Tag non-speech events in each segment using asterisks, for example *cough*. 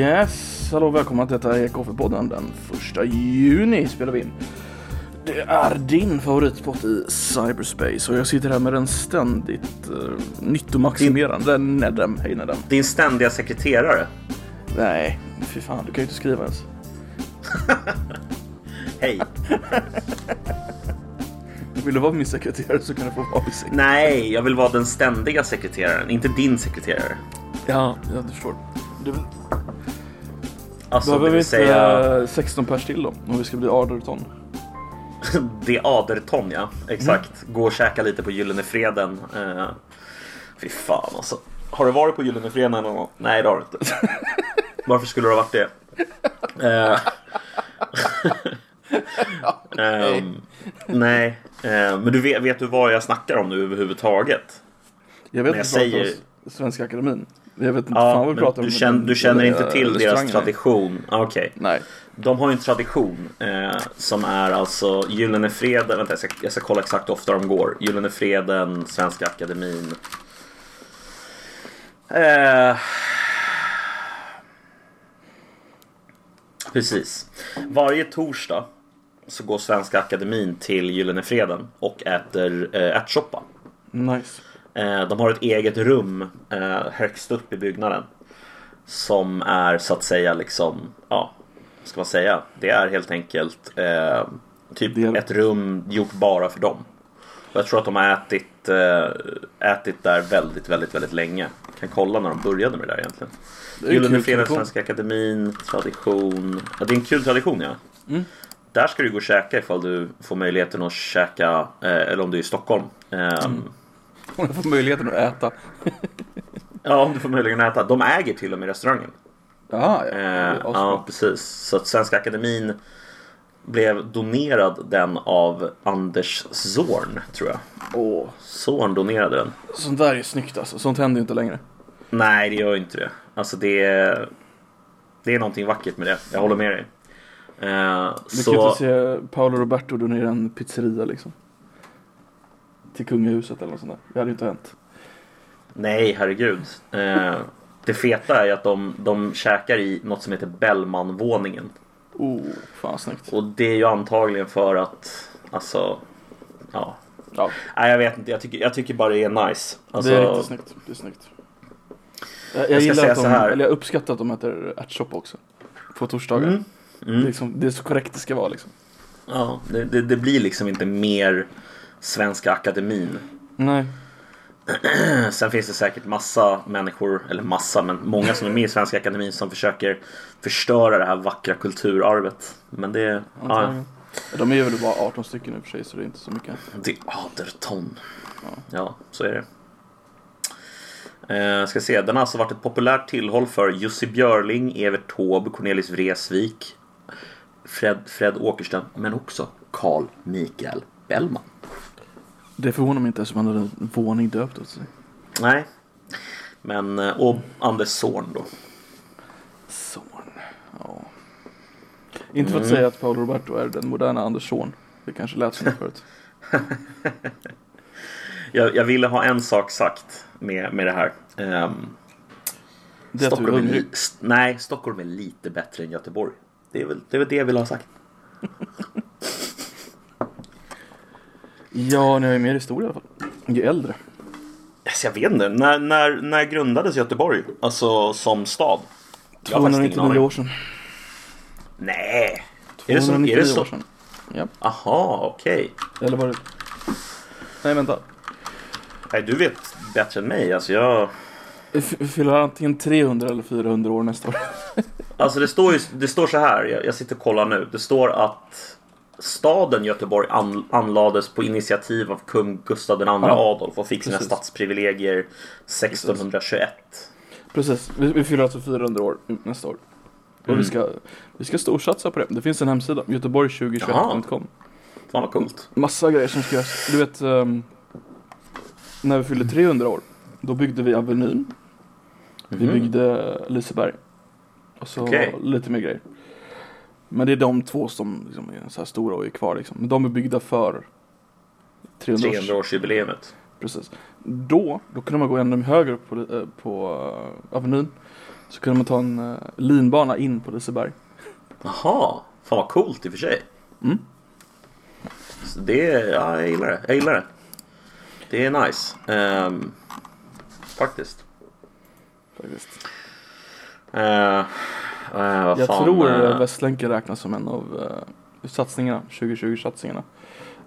Yes, hallå och välkomna till detta är Koffepodden. Den första juni spelar vi in. Det är din favoritspot i cyberspace och jag sitter här med den ständigt uh, nyttomaximerande Nedem. Hej Nedem. Din ständiga sekreterare. Nej, fy fan, du kan ju inte skriva ens. *laughs* Hej. *laughs* Vill du vara min sekreterare så kan du få vara min sekreterare. Nej, jag vill vara den ständiga sekreteraren, inte din sekreterare. Ja, jag förstår. Du, Alltså, behöver vi inte säga... eh, 16 pers till då? Om vi ska bli Aderton. *laughs* Det är Aderton, ja. Exakt. Gå och käka lite på Gyllene Freden. Uh, fy fan alltså. Har du varit på Gyllene Freden någon gång? Nej, det har du inte. *laughs* Varför skulle du ha varit det? *laughs* Ehm, nej, Eh, men du vet, vet du vad jag snackar om nu överhuvudtaget? Jag vet Men jag pratar säger- Svenska Akademin. Jag vet inte Ja, fan vad vi pratar om. du, känner, du känner inte till deras tradition? Ah, Okej. Nej. De har ju en tradition eh, som är alltså Gyllene Freden, vänta jag ska, jag ska kolla exakt hur ofta de går. Gyllene Freden, Svenska Akademin. Eh, precis. Varje torsdag så går Svenska Akademin till Gyllene Freden och äter eh, ärtsoppa. Nice. Eh, de har ett eget rum eh, högst upp i byggnaden. Som är så att säga liksom, ja, vad ska man säga? Det är helt enkelt eh, typ Det ett rum gjort bara för dem. Och jag tror att de har ätit, eh, ätit där väldigt, väldigt, väldigt länge. Kan kolla när de började med det där egentligen. Gyllene Freden. Svenska Akademin, tradition. Ja, det är en kul tradition ja. Mm. Där ska du gå och käka ifall du får möjligheten att käka, eh, eller om du är i Stockholm. Eh, Om jag får möjligheten att äta. Ja, om du får möjligheten att äta. De äger till och med restaurangen. Jaha, ja. Eh, Det är ja, precis. Så att Svenska Akademin blev donerad den av Anders Zorn, tror jag. Åh, Zorn donerade den. sånt där är snyggt alltså. Sånt händer ju inte längre. Nej, det gör inte det. Alltså det är, det är någonting vackert med det. Jag håller med dig. Eh, kan ju så, inte se Paolo Roberto donera en pizzeria liksom. Till kungahuset eller något sånt där. Det hade ju inte hänt. nej, herregud. Eh, det feta är ju att de, de käkar i något som heter Bellmanvåningen. Oh, fan snyggt. Och det är ju antagligen för att, alltså, ja, Ja, Nej jag vet inte, jag tycker, jag tycker bara det är nice. Alltså, det är riktigt snyggt. Det är snyggt. Jag, jag, Jag ska gillar säga att de, så här. eller jag uppskattar att de äter ärtsoppa också. På torsdagar. Mm. Det, är Mm. liksom, det är så korrekt det ska vara liksom. Ja, det, det, det blir liksom inte mer Svenska Akademin. Nej. *clears throat* Sen finns det säkert massa människor, eller massa, men många som är med i Svenska Akademin som försöker förstöra det här vackra kulturarvet. Men det, ja. De är väl bara 18 stycken i och för sig så det är inte så mycket. det är Aderton. Ja, så är det. Eh, ska se, den har alltså varit ett populärt tillhåll för Jussi Björling, Evert Taube, Cornelis Vreeswijk, Fred, Fred Åkerström, men också Carl Mikael Bellman. Det förvånar mig inte eftersom han hade en våning döpt åt sig. Nej, men eh, och Anders Zorn då. Son. Ja. Inte för att Mm. säga att Paolo Roberto är den moderna Anders son. Det kanske lät som det förut. *laughs* Jag, jag ville ha en sak sagt med, med det här. Ehm, Det Stockholm är, li- nej, Stockholm är lite bättre än Göteborg. Det är väl det, är väl det jag vill ha sagt. *laughs* Ja, ni har ju mer historia i alla fall. Ju äldre. Alltså, jag vet inte, när, när, när grundades Göteborg? Alltså som stad? Jag har faktiskt ingen 299 aning. år sedan. Nej! Är det så? Är 299 det så? år sedan. Ja. Aha, okej. Eller var det... Nej, vänta. Nej, du vet bättre än mig. Alltså, jag... Vi f- fyller antingen 300 eller 400 år nästa år. alltså det, står ju, det står så här, jag, jag sitter och kollar nu. Det står att staden Göteborg an, anlades på initiativ av kung Gustav II Adolf och fick sina precis. stadsprivilegier 1621. Precis, vi, vi fyller alltså 400 år nästa år. Och Mm. vi ska, vi ska storsatsa på det. Det finns en hemsida, göteborg2021.com. Fan vad coolt. Massa grejer som ska göras. Du vet, ehm, när vi fyllde 300 år, då byggde vi Avenyn. Vi Mhm. byggde Liseberg. Och så Okej. lite mer grejer. Men det är de två som liksom är så här stora och är kvar liksom. Men de är byggda för 300 år. 300-årsjubileumet. Precis. Då, då kunde man gå ännu högre upp på, eh, på uh, Avenyn. Så kunde man ta en uh, linbana in på Liseberg. Jaha, fan vad coolt i och för sig. Mm. Så det, är- ja, jag gillar det. Jag gillar det. Det är nice. Ehm, faktiskt. Faktiskt. Eh, eh, Jag fan, tror eh, Västlänken räknas som en av uh, satsningarna, 2020-satsningarna.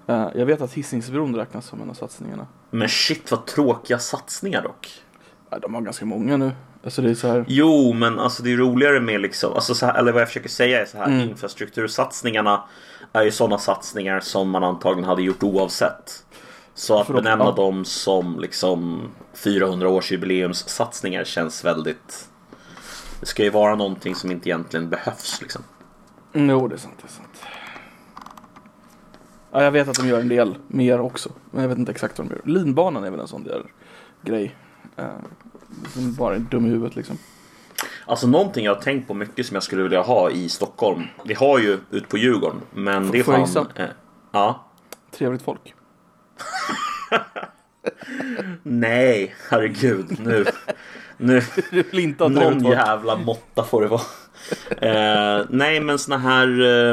Uh, jag vet att Hisingsbron räknas som en av satsningarna. Men shit vad tråkiga satsningar dock. Ja, de har ganska många nu. Alltså det är så här. Jo, men alltså det är roligare med liksom, alltså så här, eller vad jag försöker säga är så här, Mm. infrastruktursatsningarna är ju sådana satsningar som man antagligen hade gjort oavsett. Så att benämna dem som liksom 400 års jubileumssatsningar känns väldigt... Det ska ju vara någonting som inte egentligen behövs liksom. Mm, jo, det är sant. Det är sant. Ja, jag vet att de gör en del mer också. Men jag vet inte exakt vad de gör. Linbanan är väl en sån där grej. Uh, som bara är dum i huvudet liksom. Alltså någonting jag har tänkt på mycket som jag skulle vilja ha i Stockholm. Vi har ju ut på Djurgården, men det är Får jag fan... Eh, ja. Trevligt folk. *laughs* Nej, herregud. Nu... *laughs* nu *laughs* Någon jävla måtta får det vara. *laughs* eh, nej, men såna här... Eh,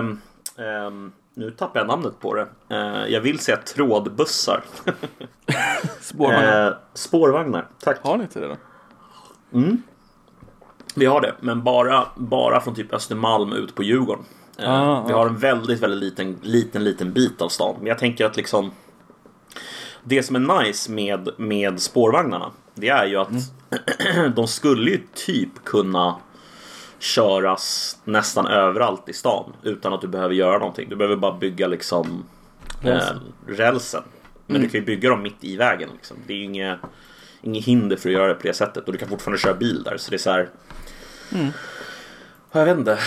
eh, nu tappar jag namnet på det. Eh, jag vill säga trådbussar. *laughs* Spårvagnar. Eh, spårvagnar, tack. Har ni inte det då? Vi har det, men bara, bara från typ Östermalm ut på Djurgården. Eh, Ah, vi har en väldigt, väldigt liten, liten, liten bit av stan. Men jag tänker att liksom det som är nice med, med spårvagnarna, det är ju att *clears throat* de skulle ju typ kunna köras nästan överallt i stan utan att du behöver göra någonting. Du behöver bara bygga liksom Rälsen. eh, rälsen. Men du kan ju bygga dem mitt i vägen. Liksom. Det är ju inget, inget hinder för att göra det på det sättet och du kan fortfarande köra bil där. Så det är så här. Jag vet inte.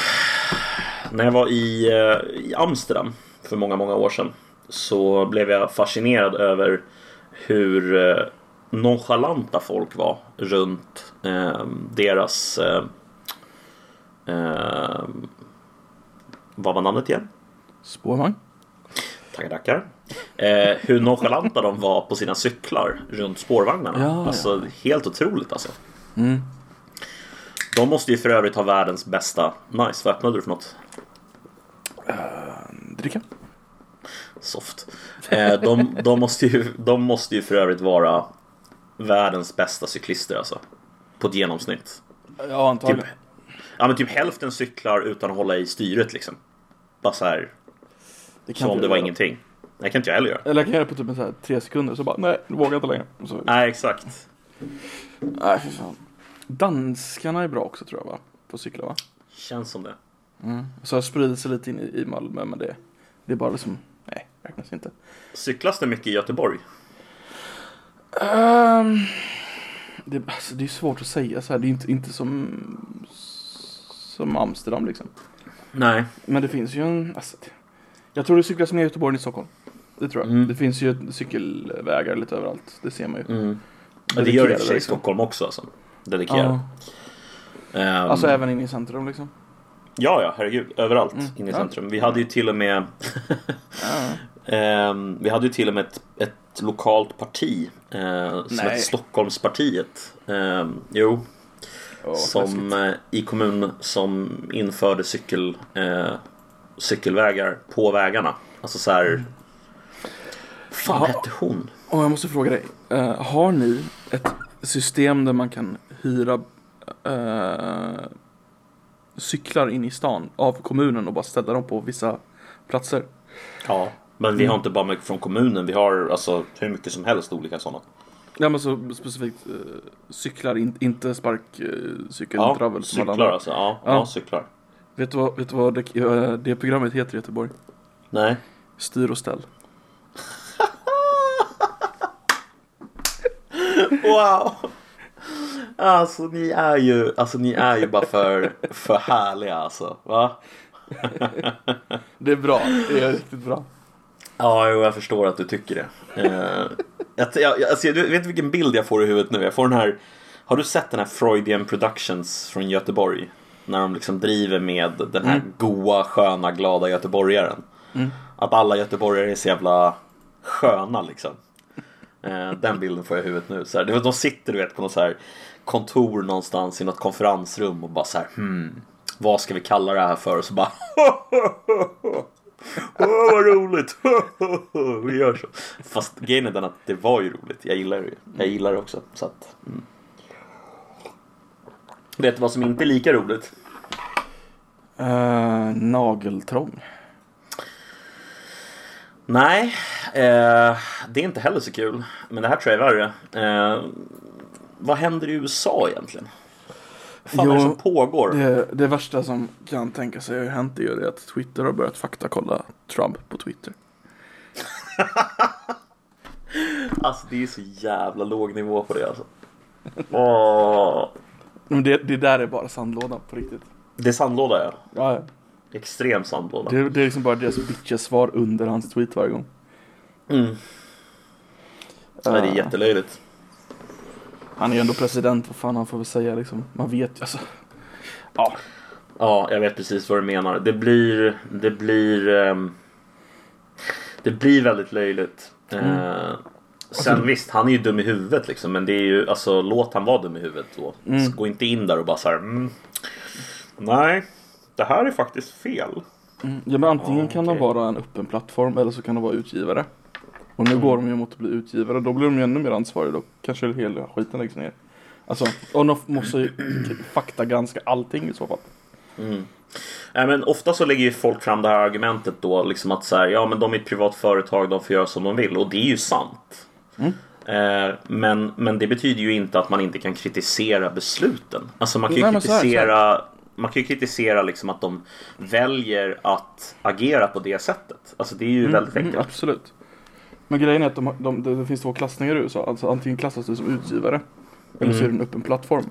När jag var i, eh, i Amsterdam för många, många år sedan så blev jag fascinerad över hur eh, nonchalanta folk var runt eh, deras eh, eh, vad var namnet igen? Spårvagn? Tackar, tackar. Eh, hur nonchalanta de var på sina cyklar runt spårvagnarna. Ja, ja. alltså helt otroligt alltså. Mm. De måste ju för övrigt ha världens bästa... Nice, vad öppnade du för något? Dricka? Soft. Eh, de, de, måste ju, de måste ju för övrigt vara världens bästa cyklister alltså. På ett genomsnitt. Ja, Typ, antagligen. ja men typ hälften cyklar utan att hålla i styret liksom. Bara så här, Det som om det var göra. ingenting. Det kan inte jag heller göra. Eller jag kan göra det på typ en så här tre sekunder så bara nej, nu vågar jag inte längre. Så, Nej, exakt. nej, fy fan. Danskarna är bra också tror jag va? På cykla va? Känns som det. Mm. Så har spridit sig lite in i, Malmö men det, det är bara liksom, räknas inte. Cyklas det mycket i Göteborg? Ehm, det, alltså, det är svårt att säga så här, det är inte, inte som, som Amsterdam liksom. Nej. Men det finns ju en, alltså, jag tror det cyklas mer i Göteborg än i Stockholm. Det tror jag. Mm. Det finns ju cykelvägar lite överallt, det ser man ju. Mm. Men det gör det i sig i liksom. Stockholm också alltså. Dedikerat. Ja. Ehm, Alltså även inne i centrum liksom. Ja, ja, herregud. Överallt Mm. inne i Ja. centrum. Vi hade ju till och med Ja. *laughs* ehm, Vi hade ju till och med ett, ett lokalt parti eh, som Nej. hette Stockholmspartiet. Ehm, jo, Åh, som eh, i kommun som införde cykel, eh, cykelvägar på vägarna. Alltså så här. Fan Ja. hette hon? Och jag måste fråga dig. eh, har ni ett system där man kan hyra eh, cyklar in i stan av kommunen och bara ställa dem på vissa platser? Ja. Men vi har inte bara mycket från kommunen. Vi har alltså hur mycket som helst olika sådana. Ja men så specifikt eh, cyklar, in, inte sparkcykel, Ja, travel som alla cyklar alltså. Ja, Ja. ja. cyklar. Vet du vad, vet du vad det, eh, det programmet heter i Göteborg? Nej. Styr och ställ. *laughs* Wow! Alltså ni är ju, alltså, ni är ju bara för, för härliga alltså. Va? *laughs* Det är bra, det är riktigt bra. Ja, jo, jag förstår att du tycker det. Eh, jag, jag, alltså, du vet vilken bild jag får i huvudet nu? Jag får den här, har du sett den här Freudian Productions från Göteborg? När de liksom driver med den här goa, sköna, glada göteborgaren. Att alla göteborgare är så jävla sköna liksom. Eh, den bilden får jag i huvudet nu. Så här, de sitter du vet på något så här kontor någonstans i något konferensrum och bara så här hmm, vad ska vi kalla det här för? Och så bara *laughs* Åh vad roligt! *laughs* vi gör så. Fast grejen är den att det var ju roligt. Jag gillar det ju. Jag gillar det också. Så att, mm. Vet du vad som inte är lika roligt? Eh, nageltrång. Nej, eh, det är inte heller så kul. Men det här tror jag är värre. Eh, vad händer i USA egentligen? Fan är det Jo, som pågår? Det, det värsta som kan tänka sig har hänt är ju det att Twitter har börjat faktakolla Trump på Twitter. *laughs* Alltså det är så jävla låg nivå på det alltså. *laughs* Åh. Men det, det där är bara sandlådan på riktigt. Det är sandlåda ja. Ja, ja. Extrem sandlåda. det, det är liksom bara deras bitches svar under hans tweet varje gång. Mm. Ja, det är jättelöjligt. Han är ju ändå president, vad fan han får väl säga liksom. Man vet ju alltså. Ja, Ja, jag vet precis vad du menar. Det blir, det blir, ehm, det blir väldigt löjligt. Eh, sen visst, han är ju dum i huvudet liksom. Men det är ju, alltså låt han vara dum i huvudet då. Mm. Gå inte in där och bara så här. Mm, nej, det här är faktiskt fel. Mm. Ja men antingen Ja, kan de okej. vara en öppen plattform eller så kan de vara utgivare. Och nu går de ju mot att bli utgivare, då blir de ju ännu mer ansvariga. Då kanske hela skiten läggs ner. Alltså, och de måste ju faktagranska allting i så fall. Mm. Men ofta så lägger ju folk fram det här argumentet då liksom att så här, ja men de är ett privat företag, de får göra som de vill och det är ju sant. Mm. Eh, men, men det betyder ju inte att man inte kan kritisera besluten. Alltså man kan ju Nej, så här, kritisera man kan kritisera liksom att de väljer att agera på det sättet. Alltså det är ju väldigt Mm, enkelt. absolut. Men grejen är att de, de, det, finns två klassningar i USA. Alltså antingen klassas du som utgivare eller så är Mm. det en öppen plattform.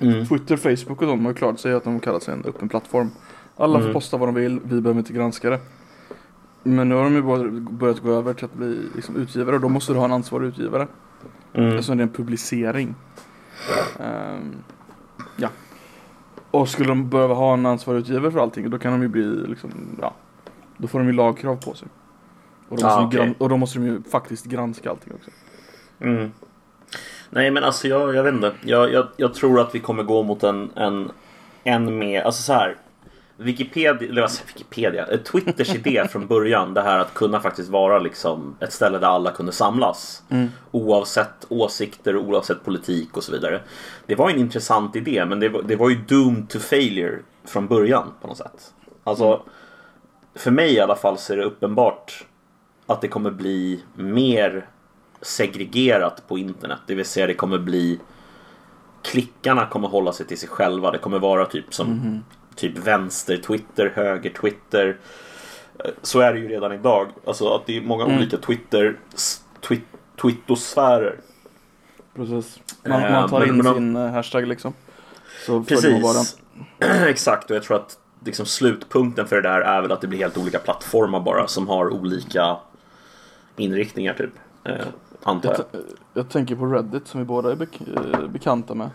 Mm. Twitter, Facebook och de har ju klart sig att de kallar sig en öppen plattform. Alla får Mm. posta vad de vill, vi behöver inte granska det. Men nu har de ju börjat- gå över till att bli liksom utgivare och då måste du ha en ansvarig utgivare. Mm. Eftersom det är en publicering. Ehm, ja. Och skulle de behöva ha en ansvarig utgivare för allting då kan de ju bli liksom, ja. Då får de ju lagkrav på sig. Och då, Ah, okej. gran- och då måste de ju faktiskt granska allting också. Mm. Nej men alltså jag, jag vet inte. Jag, jag, jag tror att vi kommer gå mot en, en, en mer, alltså så här. Wikipedia, eller jag, Wikipedia, eh, Twitters *laughs* idé från början, det här att kunna faktiskt vara liksom ett ställe där alla kunde samlas. Mm. Oavsett åsikter, oavsett politik och så vidare. Det var en intressant idé men det var, det var ju doomed to failure från början på något sätt. Alltså, för mig i alla fall så är det uppenbart att det kommer bli mer segregerat på internet. Det vill säga det kommer bli klickarna kommer hålla sig till sig själva. Det kommer vara typ som typ vänster Twitter, höger Twitter. Eh, Så är det ju redan idag. Alltså att det är många Mm. olika Twitter twi- twittosfärer. Precis. Man, Eh, man tar in de- sin eh, hashtag liksom. Så man. Precis. *clears throat* Exakt och jag tror att liksom slutpunkten för det där är väl att det blir helt olika plattformar bara som har olika inriktningar typ. Eh, antar Jag, jag. jag tänker på Reddit som vi båda är bek- eh, bekanta med.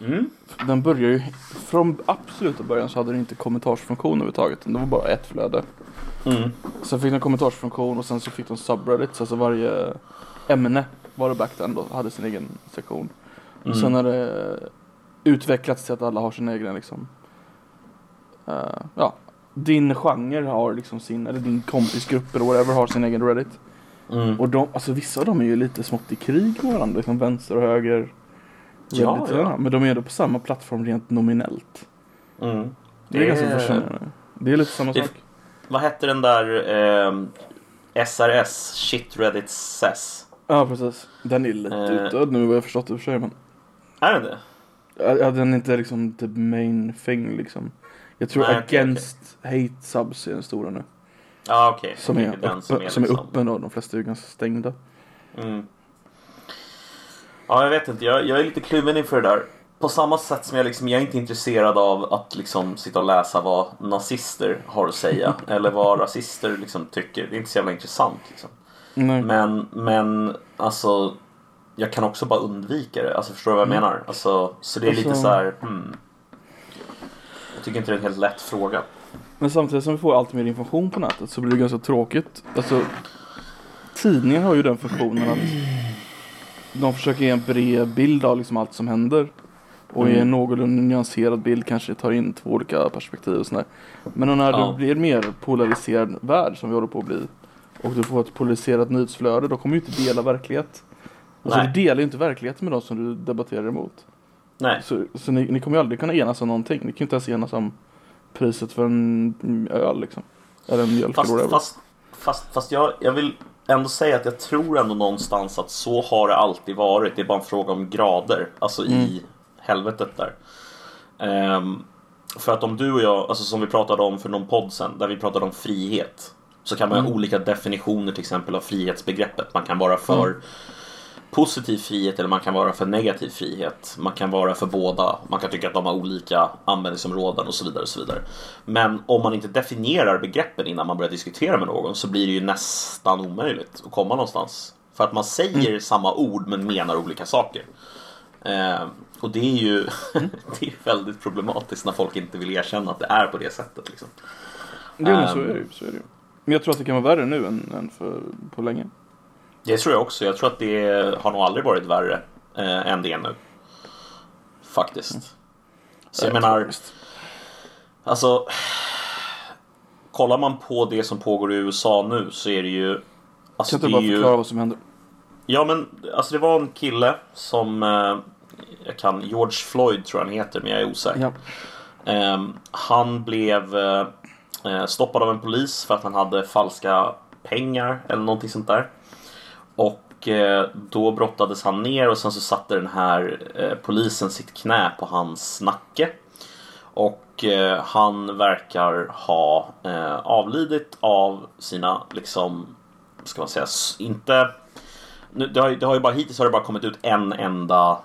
Mm. Den börjar ju, från absoluta början så hade den inte kommentarsfunktion överhuvudtaget. Det var bara ett flöde. Mm. Sen fick den kommentarsfunktion och sen så fick de subreddits, alltså varje ämne var det back then då, hade sin egen sektion. Och Mm. sen har det utvecklats till att alla har sin egen liksom, eh, ja, din genre har liksom sin, eller din kompisgrupp eller whatever har sin egen reddit. Mm. Och de, alltså vissa av dem är ju lite smått i krig med varandra, liksom vänster och höger. Ja, ja. Men de är ändå på samma plattform rent nominellt. Mm. Det är Det ganska är- fascinerande. Det är lite samma Det- sak. Vad hette den där ehm, SRS, Shit Reddit Says? Ja precis. Den är lite Eh. utdöd nu vad jag förstått i och för sig men. Är den det? Ja, den är inte liksom the main thing liksom. Jag tror Nej, Against Hate Subs är den stora nu. Ja okej. Som är, öppen, som är, som är liksom- öppen då. De flesta är ju ganska stängda. Mm. Ja, jag vet inte. Jag, jag är lite kluven inför det där. På samma sätt som jag liksom, jag är inte intresserad av att liksom sitta och läsa vad nazister har att säga. *laughs* eller vad rasister liksom tycker. Det är inte så jävla intressant liksom. Men, men alltså jag kan också bara undvika det. Alltså förstår du vad jag Mm. menar? Alltså, så det är lite Alltså- så här. Hmm. Jag tycker inte det är en helt lätt fråga. Men samtidigt som vi får allt mer information på nätet så blir det ganska tråkigt. Alltså tidningen har ju den funktionen att de försöker ge en bred bild av liksom allt som händer. Och i en någorlunda nyanserad bild kanske tar in två olika perspektiv och sådär. Men när Ja. det blir mer polariserad värld som vi håller på att bli och du får ett polariserat nyhetsflöde då kommer ju inte dela verklighet. Alltså Nej. du delar ju inte verkligheten med de som du debatterar emot. Nej, Så, så ni, ni kommer ju aldrig kunna enas om någonting. Ni kan ju inte ens enas om priset för en öl liksom. Eller en mjölk eller fast, whatever. fast, fast, fast jag, jag vill ändå säga att jag tror ändå någonstans att så har det alltid varit. Det är bara en fråga om grader, alltså i helvetet där. Ehm, för att om du och jag, alltså som vi pratade om för någon podd sen, där vi pratade om frihet. Så kan man ha olika definitioner till exempel av frihetsbegreppet. Man kan vara för positiv frihet eller man kan vara för negativ frihet. Man kan vara för båda. Man kan tycka att de har olika användningsområden och så vidare. Och så vidare. Men om man inte definierar begreppen innan man börjar diskutera med någon så blir det ju nästan omöjligt att komma någonstans. För att man säger samma ord men menar olika saker. Eh, och det är ju *laughs* det är väldigt problematiskt när folk inte vill erkänna att det är på det sättet. Liksom. Jo Ehm. Så är det ju. Men jag tror att det kan vara värre nu än, än för, på länge. Det tror jag också. Jag tror att det har nog aldrig varit värre eh, än det är nu. Faktiskt. Så jag tror menar, alltså. Kollar man på det som pågår i USA nu så är det ju... Alltså Kan du bara ju... förklara vad som händer? Ja men alltså det var en kille som... Eh, jag kan... George Floyd tror jag han heter men jag är osäker. Ja. Ehm, han blev eh, eh, stoppad av en polis för att han hade falska pengar eller någonting sånt där. Och eh, då brottades han ner och sen så satte den här eh, polisen sitt knä på hans nacke. Och eh, han verkar ha avlidit av sina, liksom, ska man säga, inte... Nu, det, har, det har ju bara, hittills har det bara kommit ut en enda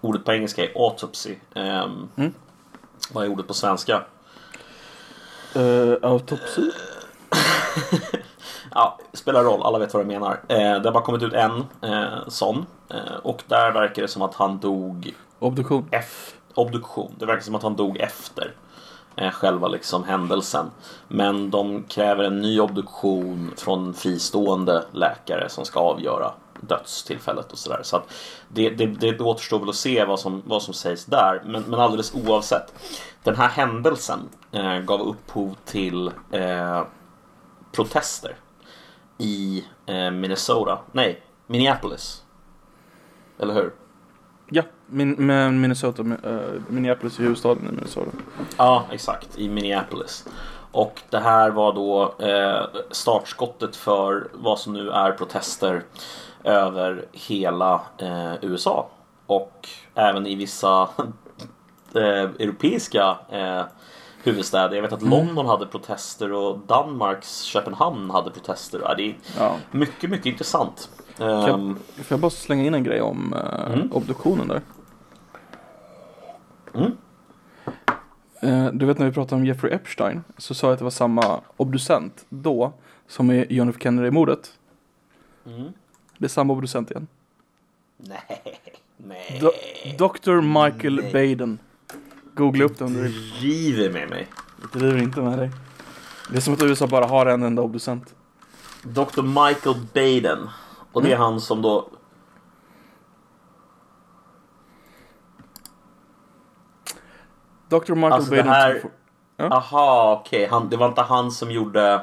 Ordet på engelska är autopsy. Ehm, Mm. Vad är ordet på svenska? Uh, autopsi? *laughs* Ja, spelar roll, alla vet vad jag menar. Eh, det har bara kommit ut en eh, sån. Eh, och där verkar det som att han dog Obduktion? F obduktion. Det verkar som att han dog efter eh, själva liksom händelsen. Men de kräver en ny obduktion från en fristående läkare som ska avgöra dödstillfället och sådär. Så att det, det, det återstår väl att se vad som, vad som sägs där. Men, men alldeles oavsett. Den här händelsen eh, gav upphov till eh, protester i eh, Minnesota. Nej, Minneapolis. Eller hur? Ja, min, men Minnesota, uh, Minneapolis är huvudstaden i Minnesota. Ja, exakt. I Minneapolis. Och det här var då eh, startskottet för vad som nu är protester över hela eh, USA. Och även i vissa *laughs* eh, europeiska eh, huvudstäder. Jag vet att London hade protester och Danmarks Köpenhamn hade protester. Det är Ja. mycket, mycket intressant. Kan, Ehm, får jag bara slänga in en grej om eh, Mm. obduktionen där? Mm. Eh, du vet när vi pratade om Jeffrey Epstein så sa jag att det var samma obducent då som i John F Kennedy-mordet. mm. Det är samma obducent igen. Nej, nej. Do Dr. Michael Nej. Baden. Googla upp det om du vill. Driver med mig. Det driver inte med dig. Det är som att USA bara har en enda obducent. Dr. Michael Baden. Och det är han som då... Dr. Michael Alltså, det Baden. här- får- Ja. Aha, okej. Han Det var inte han som gjorde...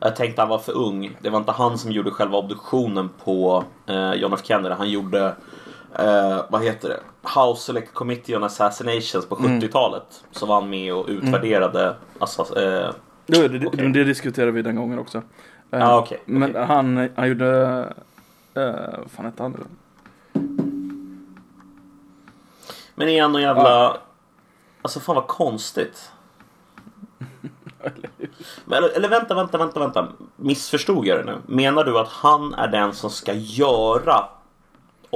Jag tänkte han var för ung. Det var inte han som gjorde själva obduktionen på eh, John F Kennedy. Han gjorde... Eh, vad heter det? House Select Committee on Assassinations på Mm. 70-talet. Så var han med och utvärderade assa, eh, Jo, det, Okej. det diskuterade vi den gången också. Eh, Ja, okej, Men han, han gjorde... Uh, vad fan hette han nu? Men igen och jävla... Alltså fan vad konstigt. *laughs* Men, eller, eller vänta, vänta, vänta, vänta. Missförstod jag det nu? Menar du att han är den som ska göra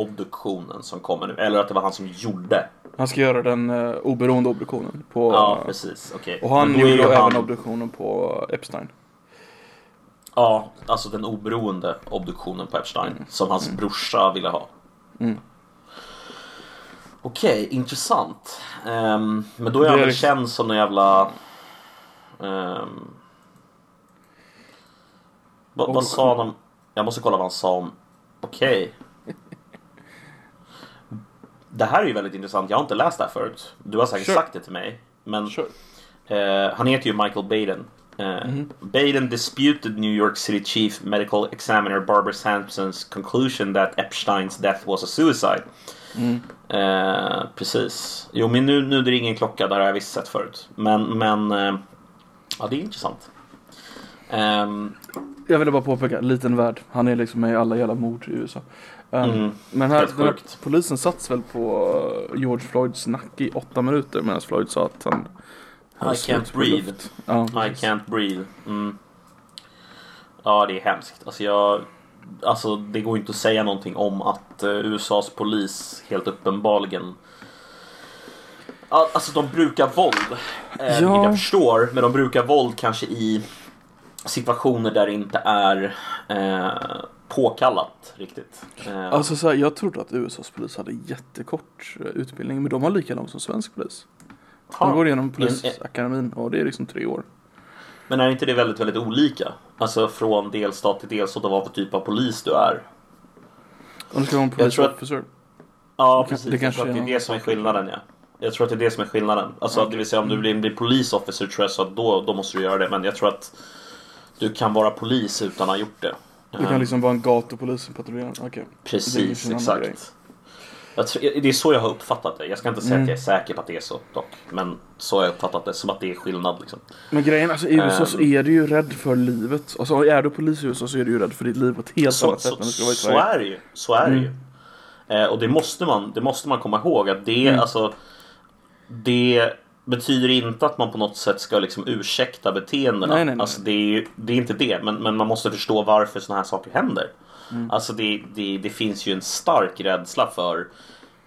obduktionen som kommer nu? Eller att det var han som gjorde? Han ska göra den uh, oberoende obduktionen på... Ja, precis. Okej. och han gjorde han- även obduktionen på Epstein. Ja, alltså den oberoende obduktionen på Epstein. Som hans brorsa ville ha. Mm. Okej, intressant. Ehm, men då är han väl liksom- känd som en jävla... ehm, Vad, vad sa han om... Jag måste kolla vad han sa om... Okej. Det här är ju väldigt intressant. Jag har inte läst det här förut. Du har säkert Kör. sagt det till mig. Men Kör. eh, han heter ju Michael Baden. Eh, Baden disputed New York City Chief Medical Examiner Barbara Sampsons conclusion that Epsteins death was a suicide. Eh, precis. Jo, men nu, nu det ringer en klocka. Där har jag visst sett förut. Men, men eh, ja, det är intressant. Ehm, Jag ville bara påpeka, en liten värld. Han är liksom med i alla jävla mord i USA. Mm. Men här, den här polisen sats väl på uh, George Floyds nacke i åtta minuter medan Floyd sa att han I can't breathe. Ja, I can't breathe. Mm. Ja, det är hemskt. Alltså, jag, alltså, det går inte att säga någonting om att eh, USAs polis helt uppenbarligen Alltså de brukar våld, eh, vilket Ja. jag förstår, men de brukar våld kanske i situationer där det inte är eh, påkallat riktigt. Eh, Alltså så här, jag trodde att USAs polis hade jättekort eh, utbildning, men de har lika lång som svensk polis. De ha. går igenom polisakademin och det är liksom tre år. Men är inte det väldigt, väldigt olika? Alltså från delstat till delstat och vad för typ av polis du är? Om du ska vara en Jag tror att- officer. Ja, Det kan- precis. det jag kanske tror att det är det som är skillnaden, ja. Jag tror att det är det som är skillnaden. Alltså, det vill säga om du blir, blir police officer tror jag så att då, då måste du göra det. Men jag tror att du kan vara polis utan att ha gjort det. Du kan liksom vara en gatupolis som patrullerar. Det är Precis, grej. exakt. Tror, det är så jag har uppfattat det. Jag ska inte säga Mm. att jag är säker på att det är så dock. Men så har jag uppfattat det, som att det är skillnad liksom. Men grejen, alltså i USA så Ehm. är du ju rädd för livet. Alltså är du polis i USA så är du ju rädd för ditt liv på ett helt Så, annat sätt så, än du skulle vara i så Sverige. är det ju. Så är det Mm. ju. Eh, och det måste, man, det måste man komma ihåg att det, Mm. alltså, det betyder inte att man på något sätt ska liksom ursäkta beteendena. Nej, nej, nej. Alltså, det, är, det är inte det, men, men man måste förstå varför sådana här saker händer. Mm. Alltså det, det, det finns ju en stark rädsla för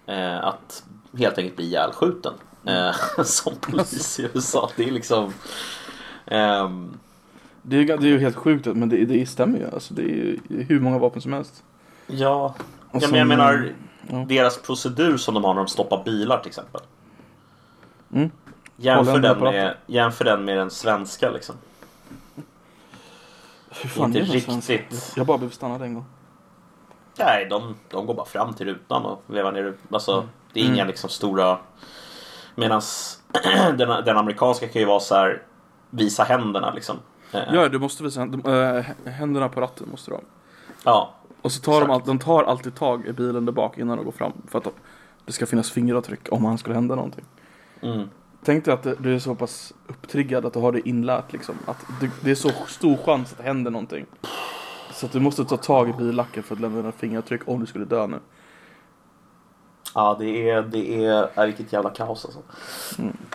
eh, att helt enkelt bli ihjälskjuten eh, *laughs* som polis i USA. Det är liksom... ehm, Det är, det är ju helt sjukt men det, det stämmer ju. Alltså det är ju hur många vapen som helst. ja, ja, men jag menar ja. deras procedur som de har när de stoppar bilar till exempel. Mm. Jämför den, med, jämför den med den svenska liksom. Hur fan Inte är det riktigt. Jag bara blev stannad en gång. Nej, de, de går bara fram till rutan och vevar ner. Alltså, det är Mm. inga liksom stora... Medan *clears throat* den, den amerikanska kan ju vara så här visa händerna liksom. Eh, Ja, du måste visa de, äh, händerna på ratten måste du ha. ja. Och så tar de, Exakt. de tar alltid tag i bilen där bak innan de går fram. För att de, det ska finnas fingeravtryck om han skulle hända någonting. Mm. Tänk dig att du är så pass upptriggad att du har det inlärt liksom. Att det, det är så stor chans att det händer någonting. Så att du måste ta tag i billacken för att lämna dina fingeravtryck om du skulle dö nu. Ja, det är, det är, är vilket jävla kaos alltså.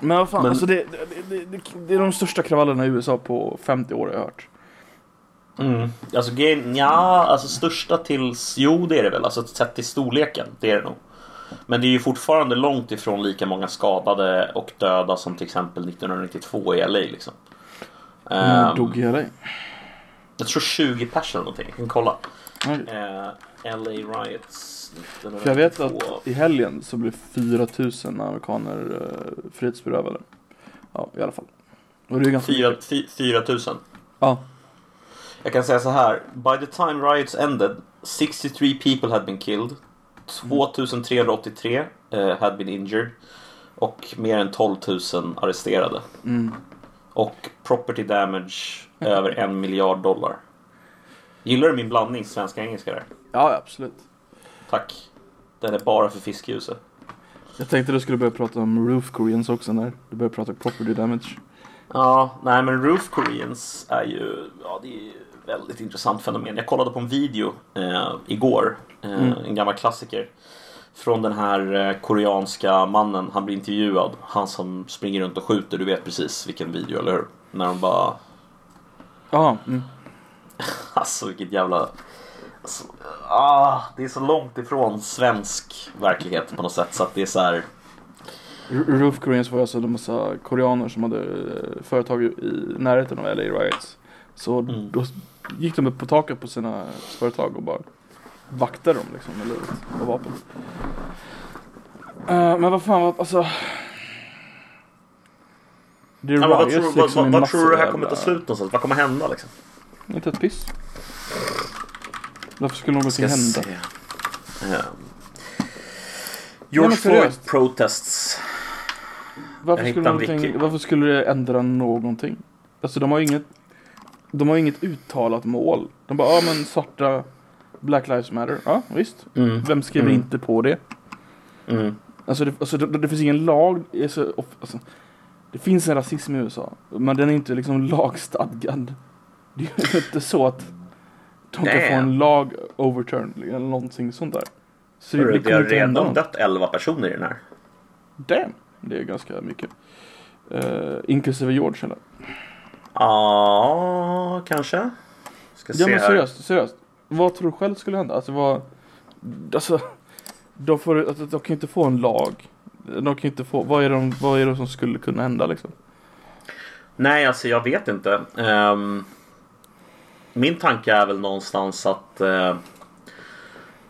Men vad fan, Men- alltså det, det, det, det, är de största kravallerna i USA på 50 år har jag hört. Mm. Alltså, ja, alltså största tills, jo det är det väl, alltså sett till storleken, det är det nog. Men det är ju fortfarande långt ifrån lika många skadade och döda som till exempel 1992 i LA liksom. Um, Ehm, dog i LA. jag tror 20 personer någonting, jag kan kolla. Nej. Eh, LA Riots 1992. För jag vet att i helgen så blev 4000 amerikaner uh, frihetsberövade. Ja, i alla fall. Och det är ganska Fyra- mycket. fy- 4 000. Ja. Jag kan säga så här. By the time riots ended 63 people had been killed. 2383 eh, had been injured. Och mer än 12 000 arresterade. Mm. Och property damage över en miljard dollar. Gillar du min blandning svenska och engelska där? Ja, absolut. Tack. Den är bara för fiskljuset. Jag tänkte du skulle börja prata om roof Koreans också när du började prata property damage. Ja, nej men Roof Koreans är ju, ja det är ju väldigt intressant fenomen. Jag kollade på en video eh, igår, eh, Mm. en gammal klassiker. Från den här eh, koreanska mannen, han blir intervjuad. Han som springer runt och skjuter, du vet precis vilken video, eller hur? När de bara, Ja, mm. *laughs* alltså vilket jävla... Alltså, ah, det är så långt ifrån svensk verklighet på något sätt så att det är så här. Roof Koreans var alltså en massa koreaner som hade eh, företag i närheten av LA Riots. Så Mm. då gick de upp på taket på sina företag och bara vaktade dem liksom med livet och vapen. Eh, men vad fan, vad- alltså. Det är Ja, vad, tror, vad, liksom vad, vad massor tror du det här kommer ta slut någonstans? Vad kommer hända liksom? Inte ett piss. Varför skulle någonting hända? Ehm. George Floyd protests. Varför skulle, varför skulle det ändra någonting? Alltså de har inget De har inget uttalat mål. De bara, ja men svarta Black Lives Matter. Ja visst. Mm. Vem skriver Mm. inte på det? Mm. Alltså det, alltså, det, det finns ingen lag. Alltså, of- alltså, det finns en rasism i USA. Men den är inte liksom lagstadgad. Det är ju inte så att de kan få en lag overturned eller någonting sånt där. Så det, det har redan dött 11 personer i den här. Damn. Det är ganska mycket. Uh, inklusive George eller? Ja, kanske. Ska Ja se men här. seriöst, seriöst. Vad tror du själv skulle hända? Alltså vad... Alltså... De, får, alltså, de kan ju inte få en lag. De kan inte få... Vad är, de, vad är det som skulle kunna hända liksom? Nej, alltså jag vet inte. Ehm, min tanke är väl någonstans att eh,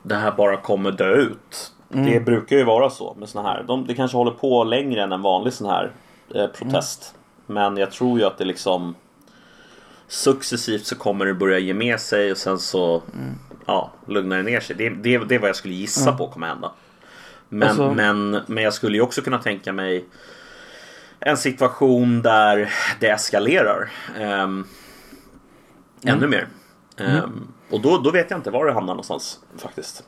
det här bara kommer dö ut. Mm. Det brukar ju vara så med såna här. De, det kanske håller på längre än en vanlig sån här eh, protest. Men jag tror ju att det liksom successivt så kommer det börja ge med sig och sen så ja, lugnar det ner sig. Det, det, det är vad jag skulle gissa på kommer hända. Men, Alltså- men, men jag skulle ju också kunna tänka mig en situation där det eskalerar ehm, ännu mer. Ehm, och då, då vet jag inte var det hamnar någonstans faktiskt.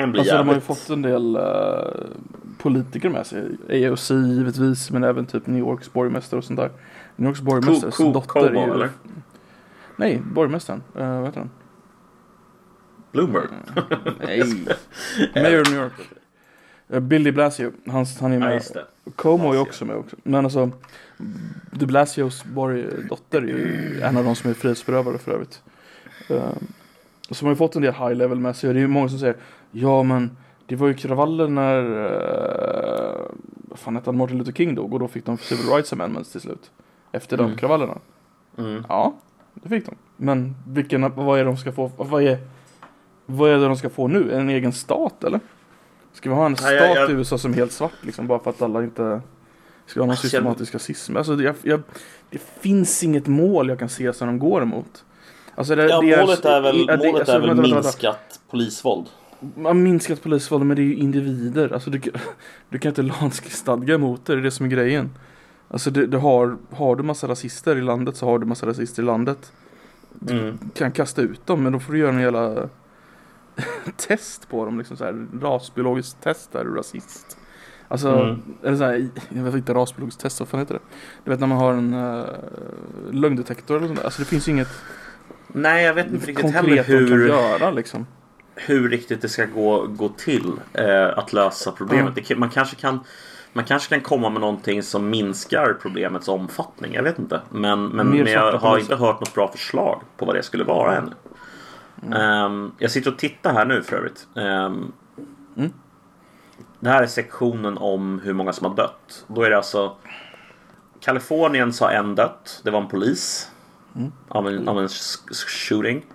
Kan bli Alltså de har ju jävligt... fått en del eh, politiker med sig. AOC givetvis, men även typ New Yorks borgmästare och sånt där. New Yorks borgmästares Ko- ko- dotter är Como, ju... eller? Nej, borgmästaren. Uh, vad heter han? Bloomberg. *laughs* Nej. Mayor New York. Eh, Bill de Blasio. Han, han är Ja, med. det. Como är också med också. Men alltså. De Blasios borg, dotter är ju en av de som är frihetsberövade för övrigt. Uh, som har ju fått en del high level med sig. Och det är ju många som säger. Ja men. Det var ju kravaller när. Uh, vad fan hette han? Martin Luther King dog. Och då fick de civil rights amendments till slut. Efter de Mm. kravallerna. Mm. Ja, det fick de. Men vilken, vad är det de ska få? Vad är, vad är det de ska få nu? En egen stat eller? Ska vi ha en Nej, stat jag- jag- i USA som är helt svart liksom bara för att alla inte ska ha någon Alltså, systematisk rasism? Alltså jag, jag, det finns inget mål jag kan se som de går emot. Alltså det, Ja, det målet är väl, ja, det- målet alltså, är väl vänta, vänta, vänta. minskat polisvåld. Man minskat polisvåld men det är ju individer. Alltså du, kan- du kan inte lagstadga emot det, det är det som är grejen. Alltså det, det har, har du massa rasister i landet så har du massa rasister i landet. Mm. kan kasta ut dem men då får du göra en jävla *laughs* test på dem liksom så här rasbiologiskt test är du rasist. Alltså, Mm. eller så här, jag vet inte rasbiologiskt test, vad fan heter det? Du vet när man har en uh, lögndetektor eller sånt där. Alltså det finns ju inget Nej, jag vet inte riktigt heller hur, göra liksom. hur riktigt det ska gå, gå till eh, att lösa problemet. Det, kan- man, kanske kan, man kanske kan komma med någonting som minskar problemets omfattning. Jag vet inte. Men, men, men jag har inte hört något bra förslag på vad det skulle vara ännu. Ehm, jag sitter och tittar här nu för övrigt. Ehm, Mm. Det här är sektionen om hur många som har dött. Då är det alltså Kalifornien sa en dött. Det var en polis. Av, en, av en sh- shooting.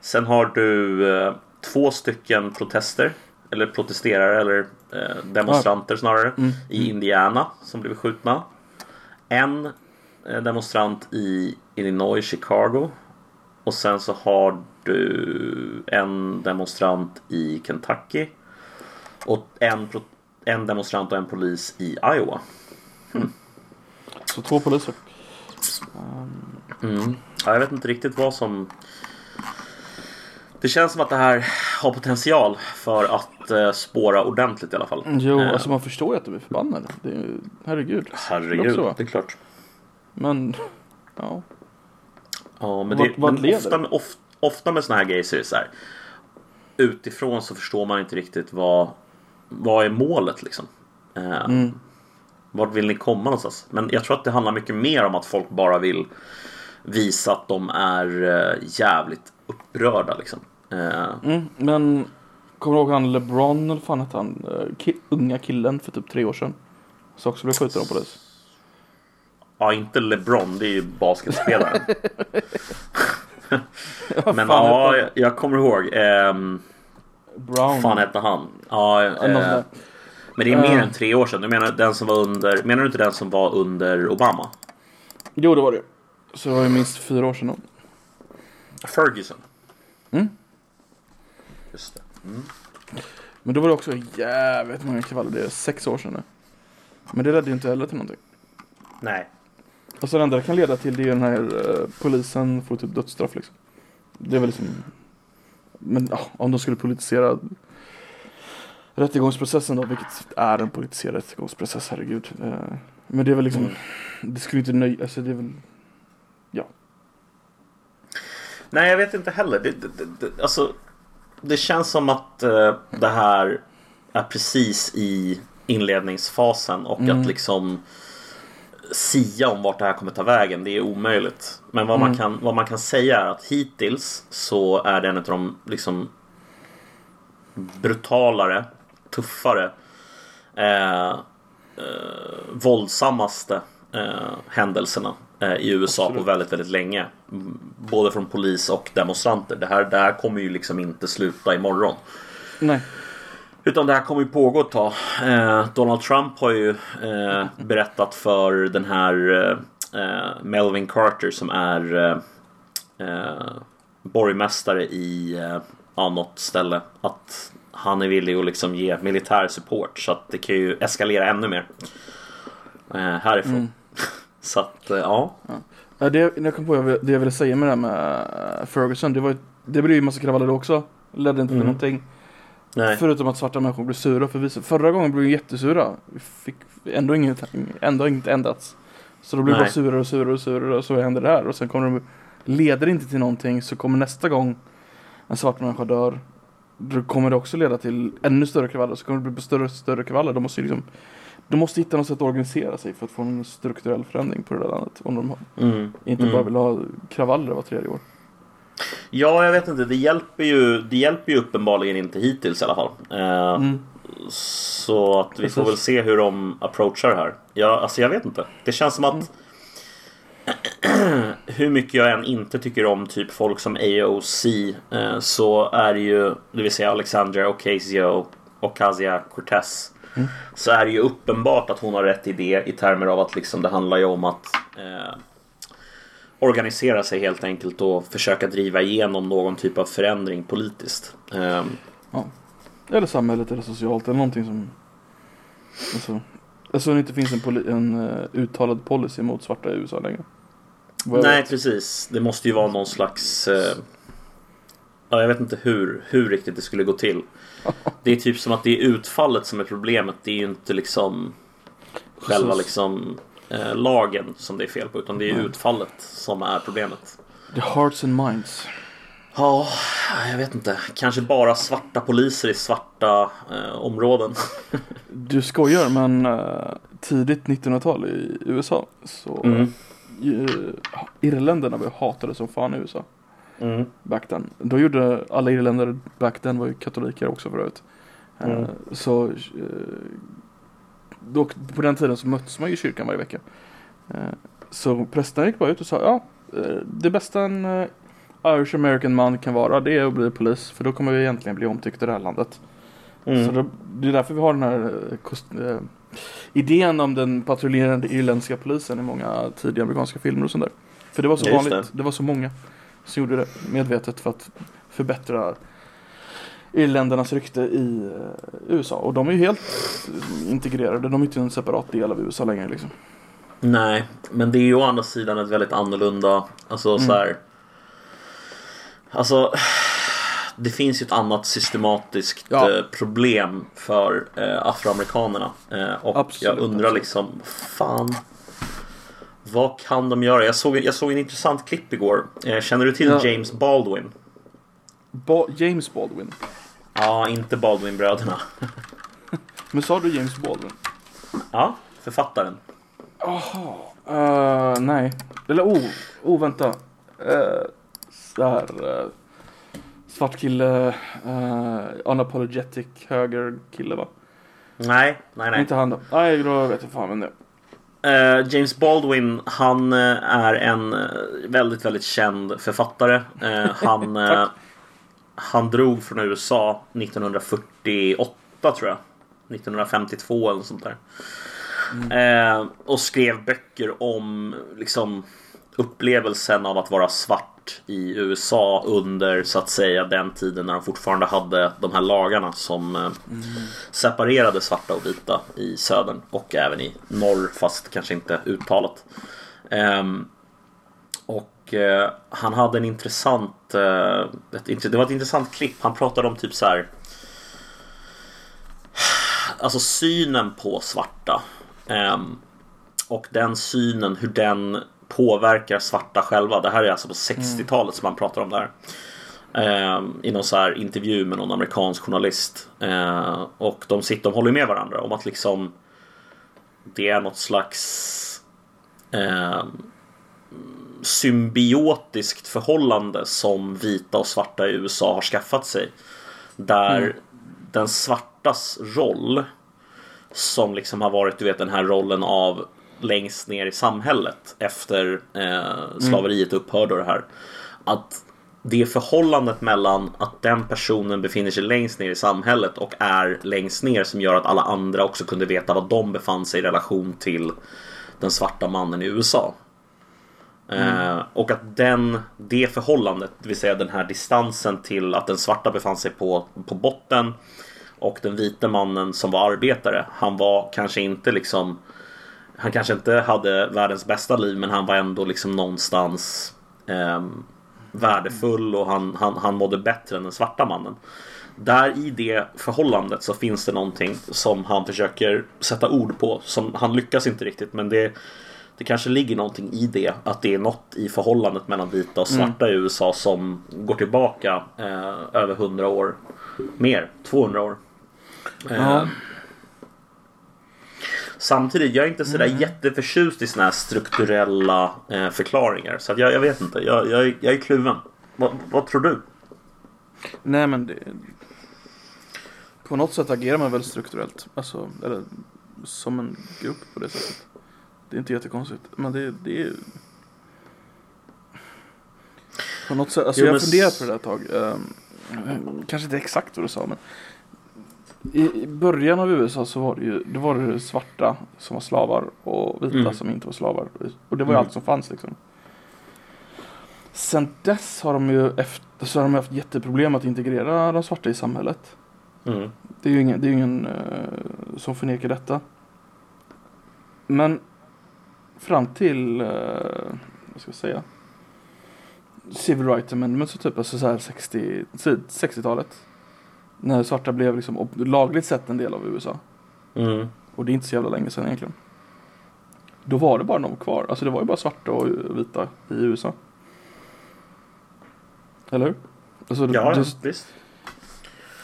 Sen har du eh, två stycken protester. Eller protesterare eller eh, demonstranter snarare. I Indiana som blev skjutna. En eh, demonstrant i Illinois, Chicago. Och sen så har du en demonstrant i Kentucky. Och en, en demonstrant och en polis i Iowa. Så två poliser. Mm. Ja, jag vet inte riktigt vad som... Det känns som att det här har potential för att eh, spåra ordentligt i alla fall. Jo, Eh, alltså man förstår ju att de är förbannade. Det är, ju- herregud. Herregud, vara. det är klart. Men, ja. Ja, men, Vart- det, vart men leder ofta, det? of, ofta med såna här grejer så är det så här. Utifrån så förstår man inte riktigt vad, vad är målet liksom. Eh, Mm. Vart vill ni komma någonstans? Men jag tror att det handlar mycket mer om att folk bara vill visa att de är eh, jävligt upprörda liksom. Eh, Mm, men kommer du ihåg han LeBron eller fan hette han? Eh, ki- unga killen för typ tre år sedan. Så också blev skjuten av polis. Ja, inte LeBron, det är ju basketspelaren. *laughs* *laughs* Men ja, jag, jag kommer ihåg. ehm? Brown. fan hette han? Ja, eh, men det är mer än tre år sedan. Du menar den som var under, menar du inte den som var under Obama? Jo, det var det. Så det var ju minst fyra år sedan då. Ferguson. Just det. Mm. Men då var det också jävligt många kravaller, det är sex år sedan nu. Men det ledde ju inte heller till någonting. Nej. Alltså det enda det kan leda till det är den här eh, polisen får typ dödsstraff liksom. Det är väl liksom Men ja, om de skulle politisera rättegångsprocessen då, vilket är en politiserad rättegångsprocess, herregud. Eh, men det är väl liksom Mm. Det skulle inte nöja, alltså det är väl Nej, jag vet inte heller. Det, det, det, alltså, det känns som att eh, det här är precis i inledningsfasen och Mm. att liksom sia om vart det här kommer ta vägen, det är omöjligt. Men vad, man, Mm. kan, vad man kan säga är att hittills så är det en av de liksom brutalare, tuffare, eh, eh, våldsammaste eh, händelserna i USA Absolut. på väldigt, väldigt länge. Både från polis och demonstranter. Det här, det här kommer ju liksom inte sluta imorgon. Nej, Utan det här kommer ju pågå ett tag. Eh, Donald Trump har ju eh, berättat för den här eh, Melvin Carter som är eh, eh, borgmästare i eh, något ställe att han är villig att liksom ge militär support så att det kan ju eskalera ännu mer eh, härifrån. Mm. *laughs* Så att eh, ja. Ja, det jag kom på, det jag ville säga med det här med eh, Ferguson, det var ju, det blev ju massa kravaller också. Ledde inte till Mm. någonting. Nej. Förutom att svarta människor blev sura för vissa. Förra gången blev de jättesura. Vi fick ändå inget, ändå inget ändrats. Så då blev Nej. bara surare och surare och surare och så händer det här. Och sen kommer de, leder det inte till någonting så kommer nästa gång en svart människa dör. Då kommer det också leda till ännu större kravaller. Så kommer det bli större och större kravaller. De måste ju liksom de måste hitta något sätt att organisera sig för att få en strukturell förändring på det där landet. Om de Mm. inte Mm. bara vill ha kravaller var tredje år. Ja, jag vet inte. Det hjälper ju, det hjälper ju uppenbarligen inte hittills i alla fall. Eh, Mm. Så att vi får Precis. väl se hur de approachar det här. Ja, alltså jag vet inte. Det känns som att *clears throat* hur mycket jag än inte tycker om typ folk som AOC eh, så är det ju, det vill säga Alexandria Ocasio Ocasio-Cortez Mm. så är det ju uppenbart att hon har rätt idé i termer av att liksom det handlar ju om att eh, organisera sig helt enkelt och försöka driva igenom någon typ av förändring politiskt. Eh, Eller samhället eller socialt eller någonting som Alltså Alltså det inte finns en, poli- en eh, uttalad policy mot svarta i USA längre Nej, vet. precis. Det måste ju vara någon slags... Eh, ja, jag vet inte hur, hur riktigt det skulle gå till. Det är typ som att det är utfallet som är problemet. Det är ju inte liksom själva liksom eh, lagen som det är fel på. Utan det är Nej. utfallet som är problemet. The hearts and minds Ja, jag vet inte. Kanske bara svarta poliser i svarta eh, områden. *laughs* Du skojar men eh, tidigt 1900-tal i USA så Mm. Irländarna hatade som fan i USA Mm. back then. Då gjorde alla irländare back then var ju katoliker också förut. Eh, Mm. Så eh, då, på den tiden så möttes man ju i kyrkan varje vecka. Eh, Så prästen gick bara ut och sa ja, det bästa en Irish American man kan vara det är att bli polis för då kommer vi egentligen bli omtyckta i det här landet. Så Mm. då, det är därför vi har den här kost, eh, idén om den patrullerande irländska polisen i många tidiga amerikanska filmer och sånt där. För det var så Ja, vanligt, det. var så många som gjorde det medvetet för att förbättra irländarnas rykte i eh, USA. Och de är ju helt integrerade, de är inte en separat del av USA längre liksom. Nej, men det är ju å andra sidan ett väldigt annorlunda, alltså så här. Alltså, det finns ju ett annat systematiskt Ja. eh, problem för eh, afroamerikanerna. Eh, och Absolut, jag undrar absolut. liksom, fan. Vad kan de göra? Jag såg, jag såg en intressant klipp igår. Eh, känner du till Ja. James Baldwin? Ba- James Baldwin. Ja, inte Baldwin-bröderna. *laughs* Men sa du James Baldwin? Ja, författaren. Jaha, eh, nej. Eller oh, oh vänta. Uh, så här, eh, svart kille, uh, unapologetic höger kille va? Nej, nej, nej. Inte han då. Nej, då vet jag fan vem det är. Eh, James Baldwin, han eh, är en eh, väldigt, väldigt känd författare. Han, *laughs* han drog från USA 1948 tror jag. 1952 eller sånt där. Eh, och skrev böcker om liksom upplevelsen av att vara svart svart i USA under så att säga den tiden när de fortfarande hade de här lagarna som mm. separerade svarta och vita i södern och även i norr fast kanske inte uttalat. Ehm, och eh, han hade en intressant, eh, ett, det var ett intressant klipp. Han pratade om typ så här. Alltså synen på svarta. Ehm, och den synen, hur den påverkar svarta själva. Det här är alltså på 60-talet som han pratar om det här. Ehm, I någon så här intervju med någon amerikansk journalist. Ehm, och de sitter och håller med varandra om att liksom det är något slags ehm, symbiotiskt förhållande som vita och svarta i USA har skaffat sig. Där den svartas roll som liksom har varit du vet den här rollen av längst ner i samhället efter eh, slaveriet upphörde och det här. Att det förhållandet mellan att den personen befinner sig längst ner i samhället och är längst ner som gör att alla andra också kunde veta vad de befann sig i relation till den svarta mannen i USA. Eh, och att den, det förhållandet, det vill säga den här distansen till att den svarta befann sig på, på botten och den vita mannen som var arbetare, han var kanske inte liksom han kanske inte hade världens bästa liv men han var ändå liksom någonstans ehm, värdefull och han, han, han mådde bättre än den svarta mannen. Där i det förhållandet så finns det någonting som han försöker sätta ord på. Som han lyckas inte riktigt men det, det kanske ligger någonting i det. Att det är något i förhållandet mellan vita och svarta i USA som går tillbaka eh, över 100 år. Mer, 200 år. Eh, Ja. Samtidigt, jag är inte sådär jätteförtjust i såna här strukturella eh, förklaringar. Så jag, jag vet inte, jag, jag, är- jag är kluven. Vad, vad tror du? Nej men det... På något sätt agerar man väl strukturellt. Alltså, eller som en grupp på det sättet. Det är inte jättekonstigt. Men det, det är... På något sätt, alltså Jo, jag har men funderat på det där ett tag. Ehm, kanske inte exakt vad du sa men. I, I början av USA så var det ju, då var det svarta som var slavar och vita Mm. som inte var slavar. Och det var ju Mm. allt som fanns liksom. Sen dess har de ju efter, så har de haft jätteproblem att integrera de svarta i samhället. Mm. Det är ju ingen, det är ingen eh, som förnekar detta. Men fram till, eh, vad ska jag säga, Civil Rights Amendment så typ alltså så här 60, 60-talet. När svarta blev liksom lagligt sett en del av USA. Mm. Och det är inte så jävla länge sedan egentligen. Då var det bara de kvar. Alltså det var ju bara svarta och vita i USA. Eller hur? Alltså, det- Ja, det- visst.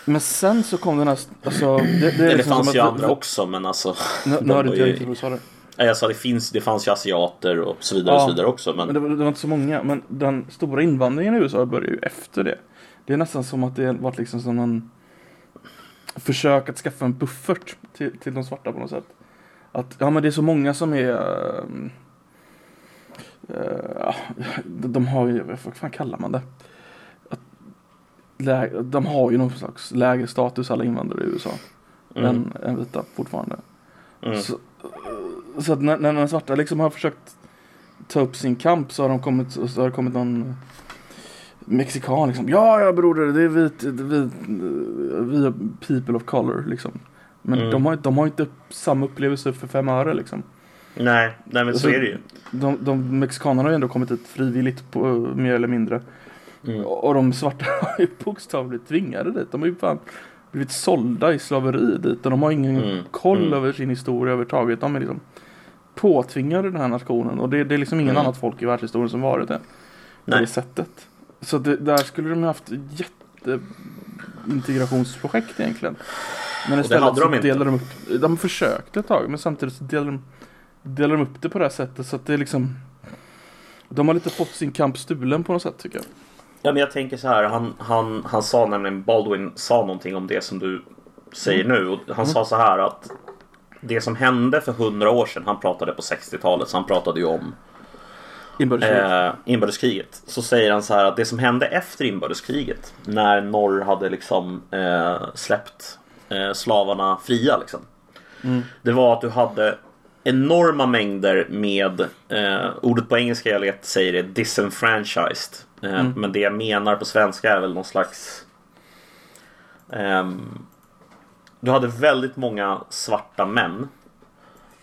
Men sen så kom den här, alltså det, det, är Det, liksom fanns som ju att- andra också men alltså. Nu, de nu hörde inte jag riktigt vad du sa där. Nej, Jag sa det, finns, det fanns ju asiater och så vidare och Ja, så vidare också. Men, Men det var, det var inte så många. Men den stora invandringen i USA började ju efter det. Det är nästan som att det varit liksom som en försök att skaffa en buffert till, till de svarta på något sätt. Att ja men det är så många som är eh, de, har ju, vad fan kallar man det? Att, lä, de har ju någon slags lägre status alla invandrare i USA. mm, än, än vita fortfarande. mm, Så, så att när, när de svarta liksom har försökt ta upp sin kamp så har de kommit, så har det kommit någon mexikan liksom. Ja, ja broder, det är vit, vit, vi är people of color liksom. Men Mm. de, har, de har inte samma upplevelse för fem öre liksom. nej, nej, men så Alltså, är det ju. De, de mexikanerna har ju ändå kommit hit frivilligt på, mer eller mindre. Mm. Och de svarta *laughs* har ju bokstavligt tvingade dit. De har ju fan blivit sålda i slaveri dit och de har ingen Mm, koll mm. över sin historia överhuvudtaget. De är liksom påtvingade den här nationen och det, det är liksom ingen Mm. annat folk i världshistorien som varit det. På det sättet. Så det, där skulle de haft jätte integrationsprojekt egentligen. Men istället de så inte. delar de upp, de försökte ett tag men samtidigt så delar de, delar de upp det på det här sättet så att det är liksom De har lite fått sin kamp stulen på något sätt tycker jag. Ja, men jag tänker så här. Han, han, han sa nämligen, Baldwin sa någonting om det som du säger Mm. nu. Och han sa så här att det som hände för hundra år sedan, han pratade på 60-talet, så han pratade ju om Inbördeskrig. eh, inbördeskriget. Så säger han så här att det som hände efter inbördeskriget, när norr hade liksom eh, släppt eh, slavarna fria liksom. Mm. Det var att du hade enorma mängder med, eh, ordet på engelska jag vet säger det, disenfranchised Eh, Men det jag menar på svenska är väl någon slags... ehm, du hade väldigt många svarta män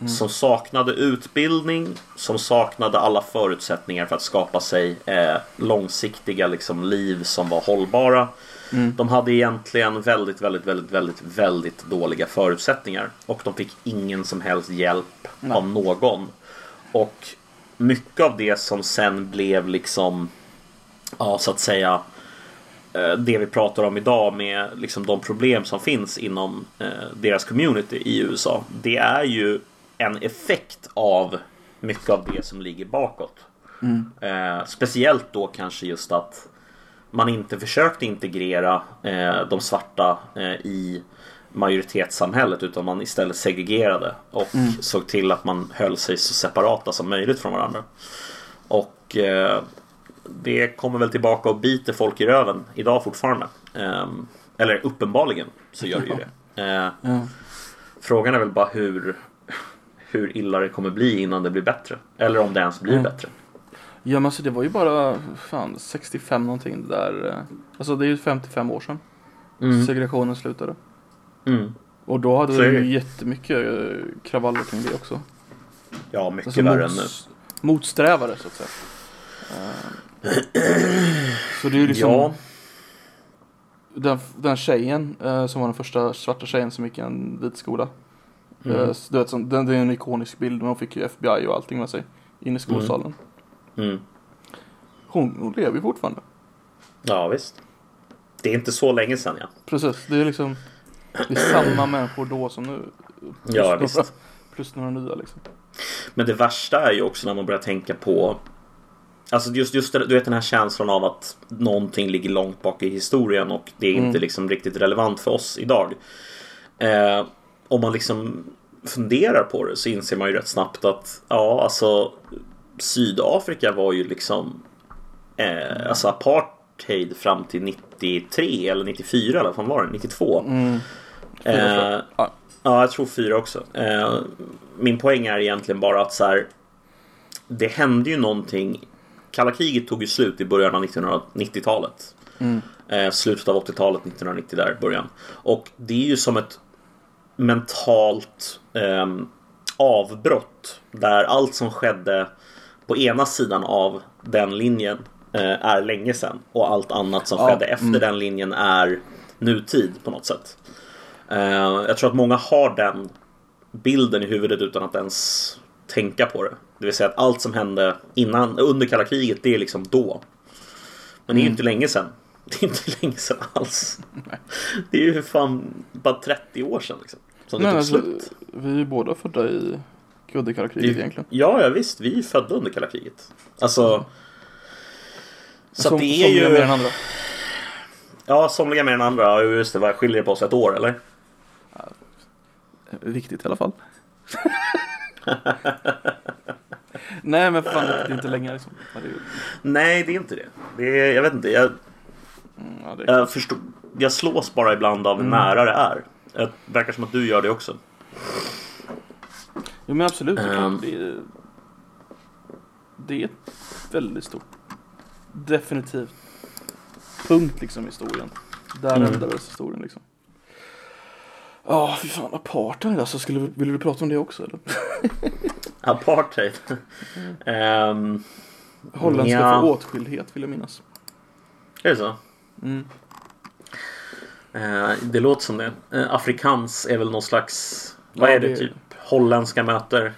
som saknade utbildning, som saknade alla förutsättningar för att skapa sig eh, långsiktiga liksom, liv som var hållbara. De hade egentligen väldigt, väldigt, väldigt, väldigt, väldigt dåliga förutsättningar och de fick ingen som helst hjälp av någon. Och mycket av det som sen blev liksom, ja så att säga, eh, det vi pratar om idag med liksom de problem som finns inom eh, deras community i USA. Det är ju en effekt av mycket av det som ligger bakåt. Eh, speciellt då kanske just att man inte försökte integrera eh, de svarta eh, i majoritetssamhället utan man istället segregerade och såg till att man höll sig så separata som möjligt från varandra. Och eh, det kommer väl tillbaka och biter folk i röven idag fortfarande. Ehm, eller uppenbarligen så gör det ju det. Ja. Frågan är väl bara hur, hur illa det kommer bli innan det blir bättre. Eller om det ens blir Mm. bättre. Ja men alltså det var ju bara, fan 65 någonting det där. eh, Alltså det är ju 55 år sedan segregationen slutade. Mm. Och då hade vi ju jättemycket eh, kravaller kring det också. Ja, mycket Alltså värre än nu. mots, motsträvare så att säga. Eh, Så det är ju liksom Ja, den, den tjejen som var den första svarta tjejen som gick i en vit skola. Mm. Eh, du vet, den, det är en ikonisk bild men hon fick ju FBI och allting med sig in i skolsalen. mm. Hon, hon lever ju fortfarande. ja visst. Det är inte så länge sedan ja. Precis, det är liksom Det är samma människor då som nu. Plus Ja, några, visst. Plus några nya liksom. Men det värsta är ju också när man börjar tänka på Alltså just, just du vet den här känslan av att någonting ligger långt bak i historien och det är inte Mm. liksom riktigt relevant för oss idag. Eh, om man liksom funderar på det så inser man ju rätt snabbt att ja, alltså Sydafrika var ju liksom eh, alltså apartheid fram till 93 eller 94 eller vad var det? 92. Mm. Fyra. Eh, Ja. Ja, jag tror fyra också. Eh, min poäng är egentligen bara att så här, det hände ju någonting. Kalla kriget tog ju slut i början av 1990-talet. Mm. Eh, slutet av 80-talet, 1990 där, början. Och det är ju som ett mentalt ehm, avbrott där allt som skedde på ena sidan av den linjen eh, är länge sedan och allt annat som Ja, skedde efter mm. den linjen är nutid på något sätt. Eh, jag tror att många har den bilden i huvudet utan att ens tänka på det. Det vill säga att allt som hände innan, under kalla kriget, det är liksom då. Men det är ju inte länge sedan. Det är inte länge sedan alls. Det är ju fan bara 30 år sedan liksom. Som det Men tog alltså, slut. vi är ju båda födda i Guddekalla kriget Vi- egentligen. Ja, ja visst. Vi är födda under kalla kriget. Alltså. Så Som, det är ju... mer än andra. Ja, somliga mer än andra. Just det. Vad skiljer det på oss? Ett år eller? Viktigt i alla fall. *laughs* Nej men fan det är inte länge liksom. Nej, det är inte det. det är, jag vet inte. Jag, mm, ja, jag, förstår, jag slås bara ibland av hur nära det är. Det verkar som att du gör det också. Jo men absolut. Ehm. Det, är, det är ett väldigt stort. Definitivt. Punkt liksom i historien. Där Mm. ändades historien liksom. Ja, fy fan. Apartheid alltså. Skulle, vi- vill du prata om det också eller? *laughs* Apartheid. Ehm, Holländska Ja. för åtskildhet vill jag minnas. är det så? Mm. Eh, det låter som det. Eh, afrikans är väl någon slags... Vad Ja, är det? det- Typ holländska möter?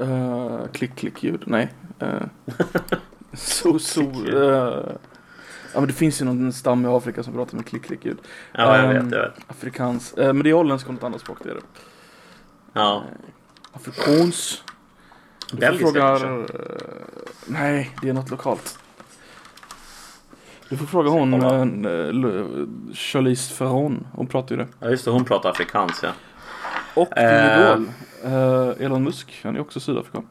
Uh, klick, klick ljud. Nej. Uh, so, so, uh, ja men det finns ju någon stam i Afrika som pratar med klick, klick ljud. Ja, jag Ehm, vet. Jag vet. Afrikans. eh, men det är holländska och något annat språk det är det. Ja. Afrikans. Belgiska fråga... kanske? eh, nej, det är något lokalt. Du får fråga hon, uh, Charlize Theron. Hon pratar ju det. Ja, just det. Hon pratar afrikans, ja. Och din Eh. idol, eh, Elon Musk. Han är också Sydafrikan.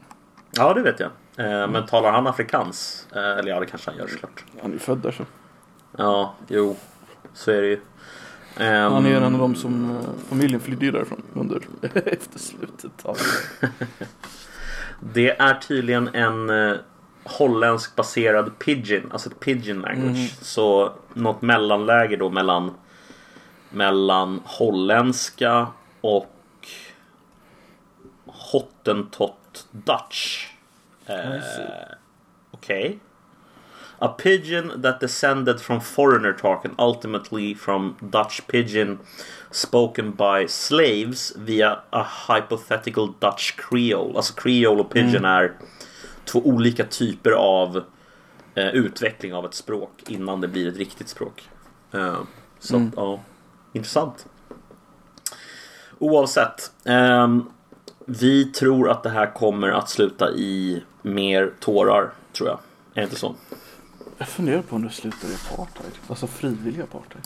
Ja, det vet jag. Eh, men talar han afrikans? Eh, eller ja, det kanske han gör såklart. Han är ju född där så. Ja, jo. Så är det ju. Ehm, Han är en av de som eh, familjen flydde därifrån under *laughs* efter slutet av. *laughs* Det är tydligen en eh, holländsk baserad pidgin, alltså ett pidgin language. Så något mellanläge då mellan mellan holländska och Hottentot Dutch. Eh, Okej. A pidgin that descended from foreigner talk and ultimately from Dutch pidgin spoken by slaves via a hypothetical Dutch creole. Alltså creole och pidgin är två olika typer av eh, utveckling av ett språk innan det blir ett riktigt språk. Eh, så Mm. ja, intressant. Oavsett. ehm, vi tror att det här kommer att sluta i mer tårar, tror jag. Är det inte så? Jag funderar på om det slutar i apartheid. Alltså frivillig apartheid.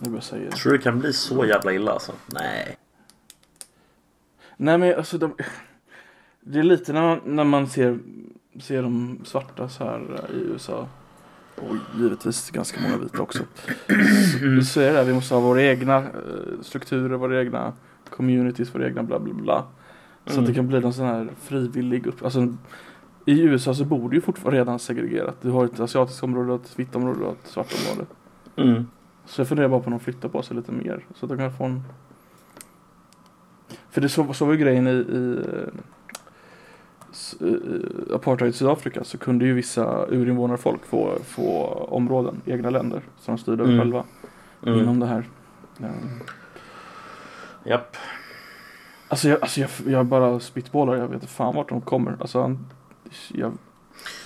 Nu börjar jag säga det. Tror du det kan bli så jävla illa alltså? Nej. Nej men alltså de... Det är lite när man, när man ser, ser de svarta så här eh, i USA. Och givetvis ganska många vita också. Så, så är det där, vi måste ha våra egna eh, strukturer, våra egna communities, våra egna bla bla bla. Så att det kan bli någon sån här frivillig upp... Alltså, I USA så bor det ju fortfarande redan segregerat. Du har ett asiatiskt område, ett vitt område och ett svart område. Mm. Så jag funderar bara på om de flyttar på sig lite mer. Så att de kan få en... För det så, så var ju grejen i, i, eh, i apartheid i Sydafrika så kunde ju vissa urinvånarfolk få, få områden, egna länder som de styrde över Mm. själva Mm. inom det här. Ja. Japp. Alltså, jag, alltså jag, jag bara spitballar, jag vet inte fan vart de kommer. Alltså han, jag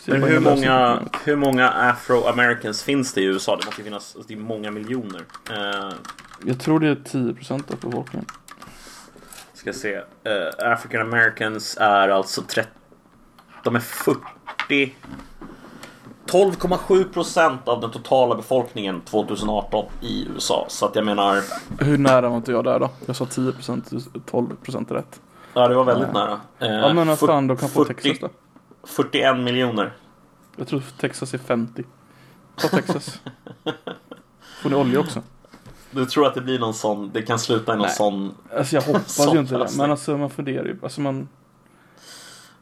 Men hur många, hur många afro-americans finns det i USA? Det måste ju finnas, alltså, det är många miljoner. Eh, Jag tror det är 10% av befolkningen. Ska se. Eh, African americans är alltså 30, de är 40 12,7 procent av den totala befolkningen 2018 i USA. Så att jag menar, Hur nära var inte jag där då? Jag sa 10%, 12% är rätt. ja det var väldigt Nej. nära. Eh, Ja men vad fan, de kan få 40 Texas då. 41 miljoner. Jag tror Texas är 50. Ta Texas. Får ni olja också? Du tror att det blir någon sån, det kan sluta i någon Nej. sån, Alltså jag hoppas ju *laughs* inte det. Men alltså man funderar ju. Alltså man...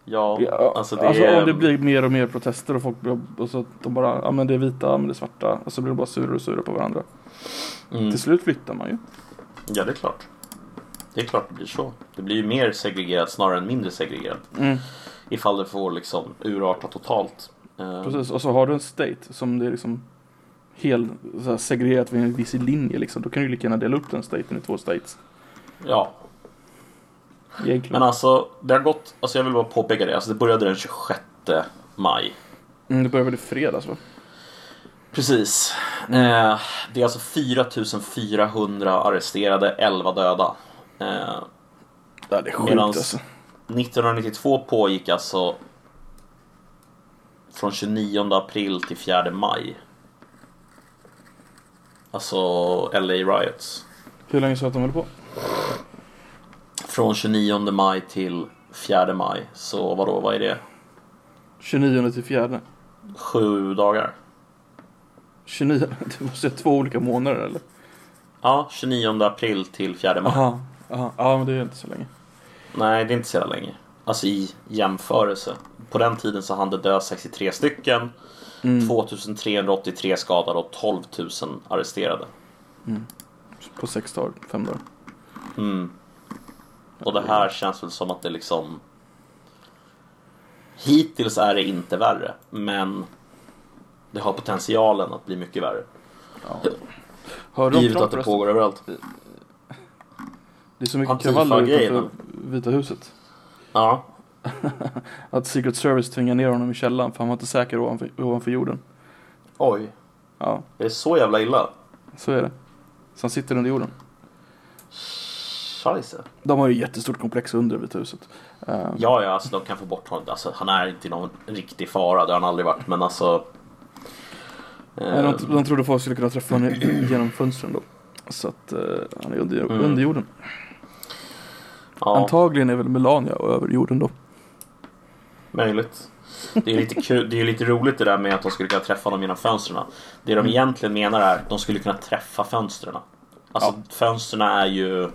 ja, Ja, alltså det alltså är... om det blir mer och mer protester och folk blir, och så att de bara, ja men det är vita, men det är svarta. Och så blir de bara surare och surare på varandra. Mm. Till slut flyttar man ju. Ja, det är klart. Det är klart det blir så. Det blir ju mer segregerat snarare än mindre segregerat. Mm. Ifall det får liksom urarta totalt. Eh, Precis. Och så har du en state som det är liksom helt så här, segregerat vid en viss linje liksom. Då kan du ju lika gärna dela upp den staten i två states. Ja, Egentligen. men alltså det har gått, alltså jag vill bara påpeka det, alltså det började den 26 maj. Mm, det börjar väl i fredags va? Precis. Eh, det är alltså 4400 arresterade, 11 döda. Eh, Ja det är sjukt alltså. 1992 pågick alltså från 29 april till 4 maj. Alltså LA Riots. Hur länge så att de höll på? Från 29 maj till 4 maj. Så vadå, vad är det? 29 till 4. Sju dagar? 29, *laughs* det måste vara två olika månader eller? Ja, 29 april till 4 maj. Aha, aha. Ja men det är inte så länge. Nej, det är inte så länge. Alltså i jämförelse. På den tiden så hann det dö 63 stycken. Mm. 2383 skadade och 12 000 arresterade. På sex dagar, fem dagar. Mm. Och det här känns väl som att det liksom Hittills är det inte värre men Det har potentialen att bli mycket värre Ja. Du om Givet att det pågår överallt Det är så mycket kravaller utanför Vita huset. Ja *laughs* Att Secret Service tvingar ner honom i källaren för han var inte säker ovanför, ovanför jorden. Oj Ja, Det är så jävla illa så är det. Så han sitter under jorden. Scheisse De har ju jättestort komplex under Vita huset. Eh, Ja ja alltså de kan få bort honom alltså, Han är inte någon riktig fara Det har han aldrig varit men alltså nej, eh, de, de trodde folk skulle kunna träffa honom genom fönstren då. Så att eh, han är under, Mm. under jorden. ja. Antagligen är väl Melania över jorden då. Möjligt. Det är lite kul, det är lite roligt det där med att de skulle kunna träffa dem genom fönstren. Det de egentligen menar är att de skulle kunna träffa fönstren. Alltså Ja. fönstren är ju...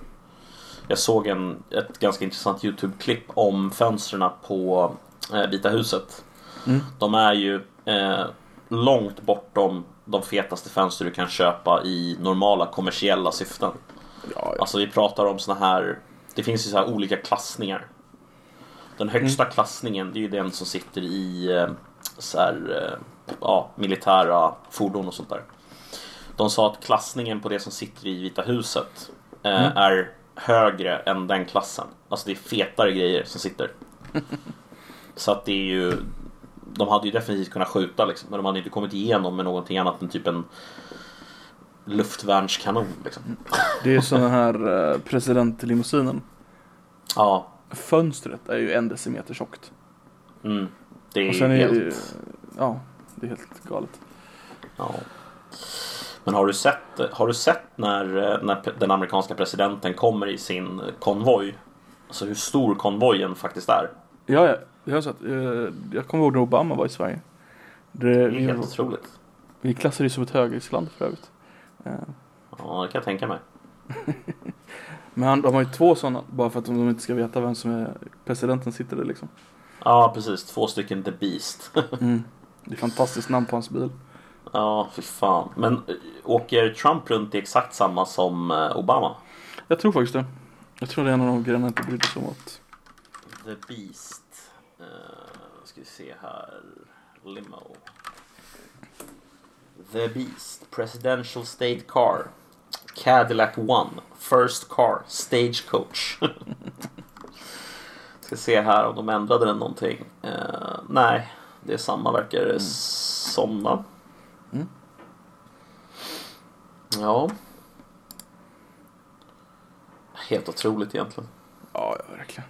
Jag såg en, ett ganska intressant YouTube-klipp om fönstren på eh, Vita huset. Mm. De är ju eh, långt bortom de fetaste fönster du kan köpa i normala kommersiella syften. Ja, ja. Alltså vi pratar om såna här, det finns ju så här olika klassningar. Den högsta klassningen det är ju den som sitter i eh, så här, eh, ja, militära fordon och sånt där. De sa att klassningen på det som sitter i Vita huset eh, är högre än den klassen. Alltså det är fetare grejer som sitter. *laughs* Så att det är ju De hade ju definitivt kunnat skjuta liksom, men de hade inte kommit igenom med någonting annat än typ en luftvärnskanon liksom. Det är sån här eh, presidentlimousinen. Ja, Fönstret är ju en decimeter tjockt. mm, det är ju är helt... ju, ja, det är helt galet. Ja. Men har du sett, har du sett när, när den amerikanska presidenten kommer i sin konvoj? Alltså hur stor konvojen faktiskt är. Ja, ja, det har jag sett. Eh, Jag kommer ihåg när Obama var i Sverige. Det, Det är vi, helt otroligt. vi klassade det som ett högriskland för övrigt. Eh, Ja, det kan jag tänka mig. *laughs* Men han, de har ju två sådana, bara för att de inte ska veta vem som är presidenten sitter där liksom. Ja, precis. Två stycken The Beast. *laughs* Mm. Det är fantastiskt namn på hans bil. ja, fy fan. Men eh, åker Trump runt i exakt samma som eh, Obama? Jag tror faktiskt det. Jag tror det är en av de grejerna jag inte brydde sig om att... The Beast. Uh, ska vi se här. Limo. The Beast. Presidential State Car. Cadillac One. First Car. Stagecoach. *laughs* ska se här om de ändrade den någonting. Eh, nej, det är samma verkar det som va? Mm. Ja. Helt otroligt egentligen. Ja, ja verkligen.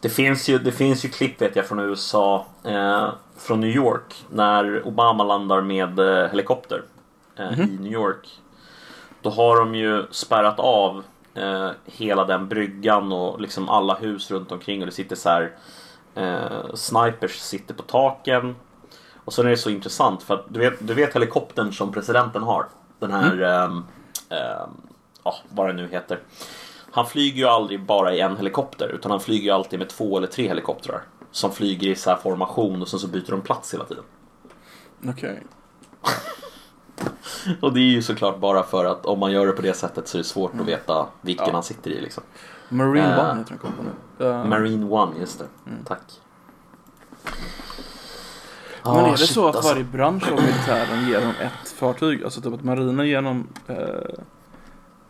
Det finns ju, det finns ju klipp vet jag från USA, eh, från New York, när Obama landar med eh, helikopter eh, i New York. Då har de ju spärrat av eh, hela den bryggan och liksom alla hus runt omkring och det sitter så här eh, snipers sitter på taken. Och sen är det så intressant för att du vet, du vet helikoptern som presidenten har. Den här, ehm, ehm, ja vad det nu heter. Han flyger ju aldrig bara i en helikopter utan han flyger ju alltid med två eller tre helikoptrar. Som flyger i så här formation och sen så byter de plats hela tiden. Okej. *laughs* *laughs* Och det är ju såklart bara för att om man gör det på det sättet så är det svårt att veta vilken Ja. han sitter i liksom. Marine Eh, One heter den kompani. Uh, Marine One, just det. Tack. men är Ah, det shit, så att alltså. varje bransch av militären ger dem ett fartyg? Alltså typ att marinen ger dem eh, Så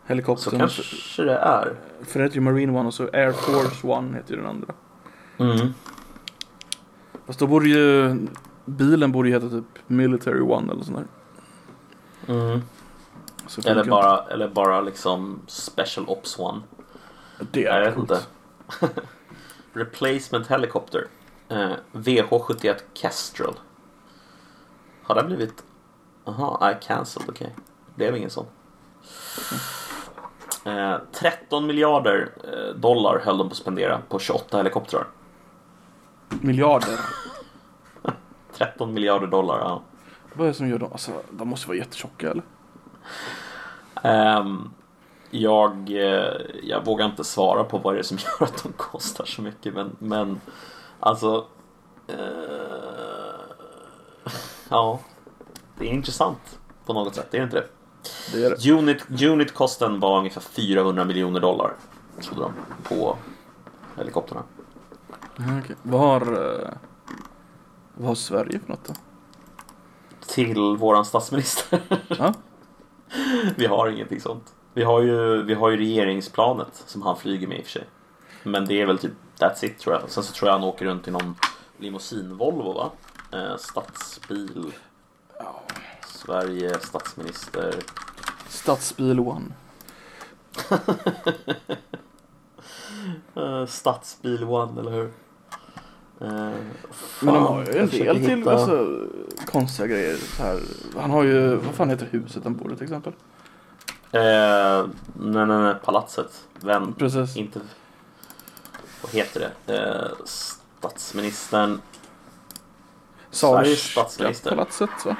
helikoptern. kanske det är. För det heter ju Marine One och så Air Force One heter ju den andra. Mm. Fast då borde ju bilen borde ju heta typ Military One eller sånt där. Mm. Eller bara, eller bara liksom Special Ops One. Det Jag är vet coolt. inte. *laughs* Replacement Helicopter. Eh, VH71 Kestrel. Har det blivit... Jaha, I cancelled, okej. Det blev ingen sån. Eh, 13 miljarder eh, dollar höll de på att spendera på 28 helikoptrar. Miljarder. *laughs* 13 miljarder dollar, ja. Vad är det som gör dem? Alltså de måste vara jättetjocka eller? Ehm, jag, eh, jag vågar inte svara på vad det är som *laughs* gör att de kostar så mycket men, men alltså eh, *laughs* Ja Det är intressant på något sätt, är det inte det? Det är det. Unit, unit-kosten var ungefär 400 miljoner dollar trodde de på. Vad har... eh, vad har Sverige för något då? Till våran statsminister. Ja? *laughs* vi har ingenting sånt. Vi har, ju, vi har ju regeringsplanet som han flyger med i och för sig. Men det är väl typ that's it tror jag. Sen så tror jag han åker runt i någon limousin-Volvo va? Eh, stadsbil. Sverige, statsminister. Stadsbil One. *laughs* Eh, stadsbil one, eller hur? Eh, Men de har ju en del till hitta- alltså, konstiga grejer. Här. Han har ju, vad fan heter huset han bor i till exempel? Eh, nej, nej, nej, palatset. Vem? Precis. Inte... Vad heter det? Eh, statsministern. Sveriges Sagerska statsminister. palatset va?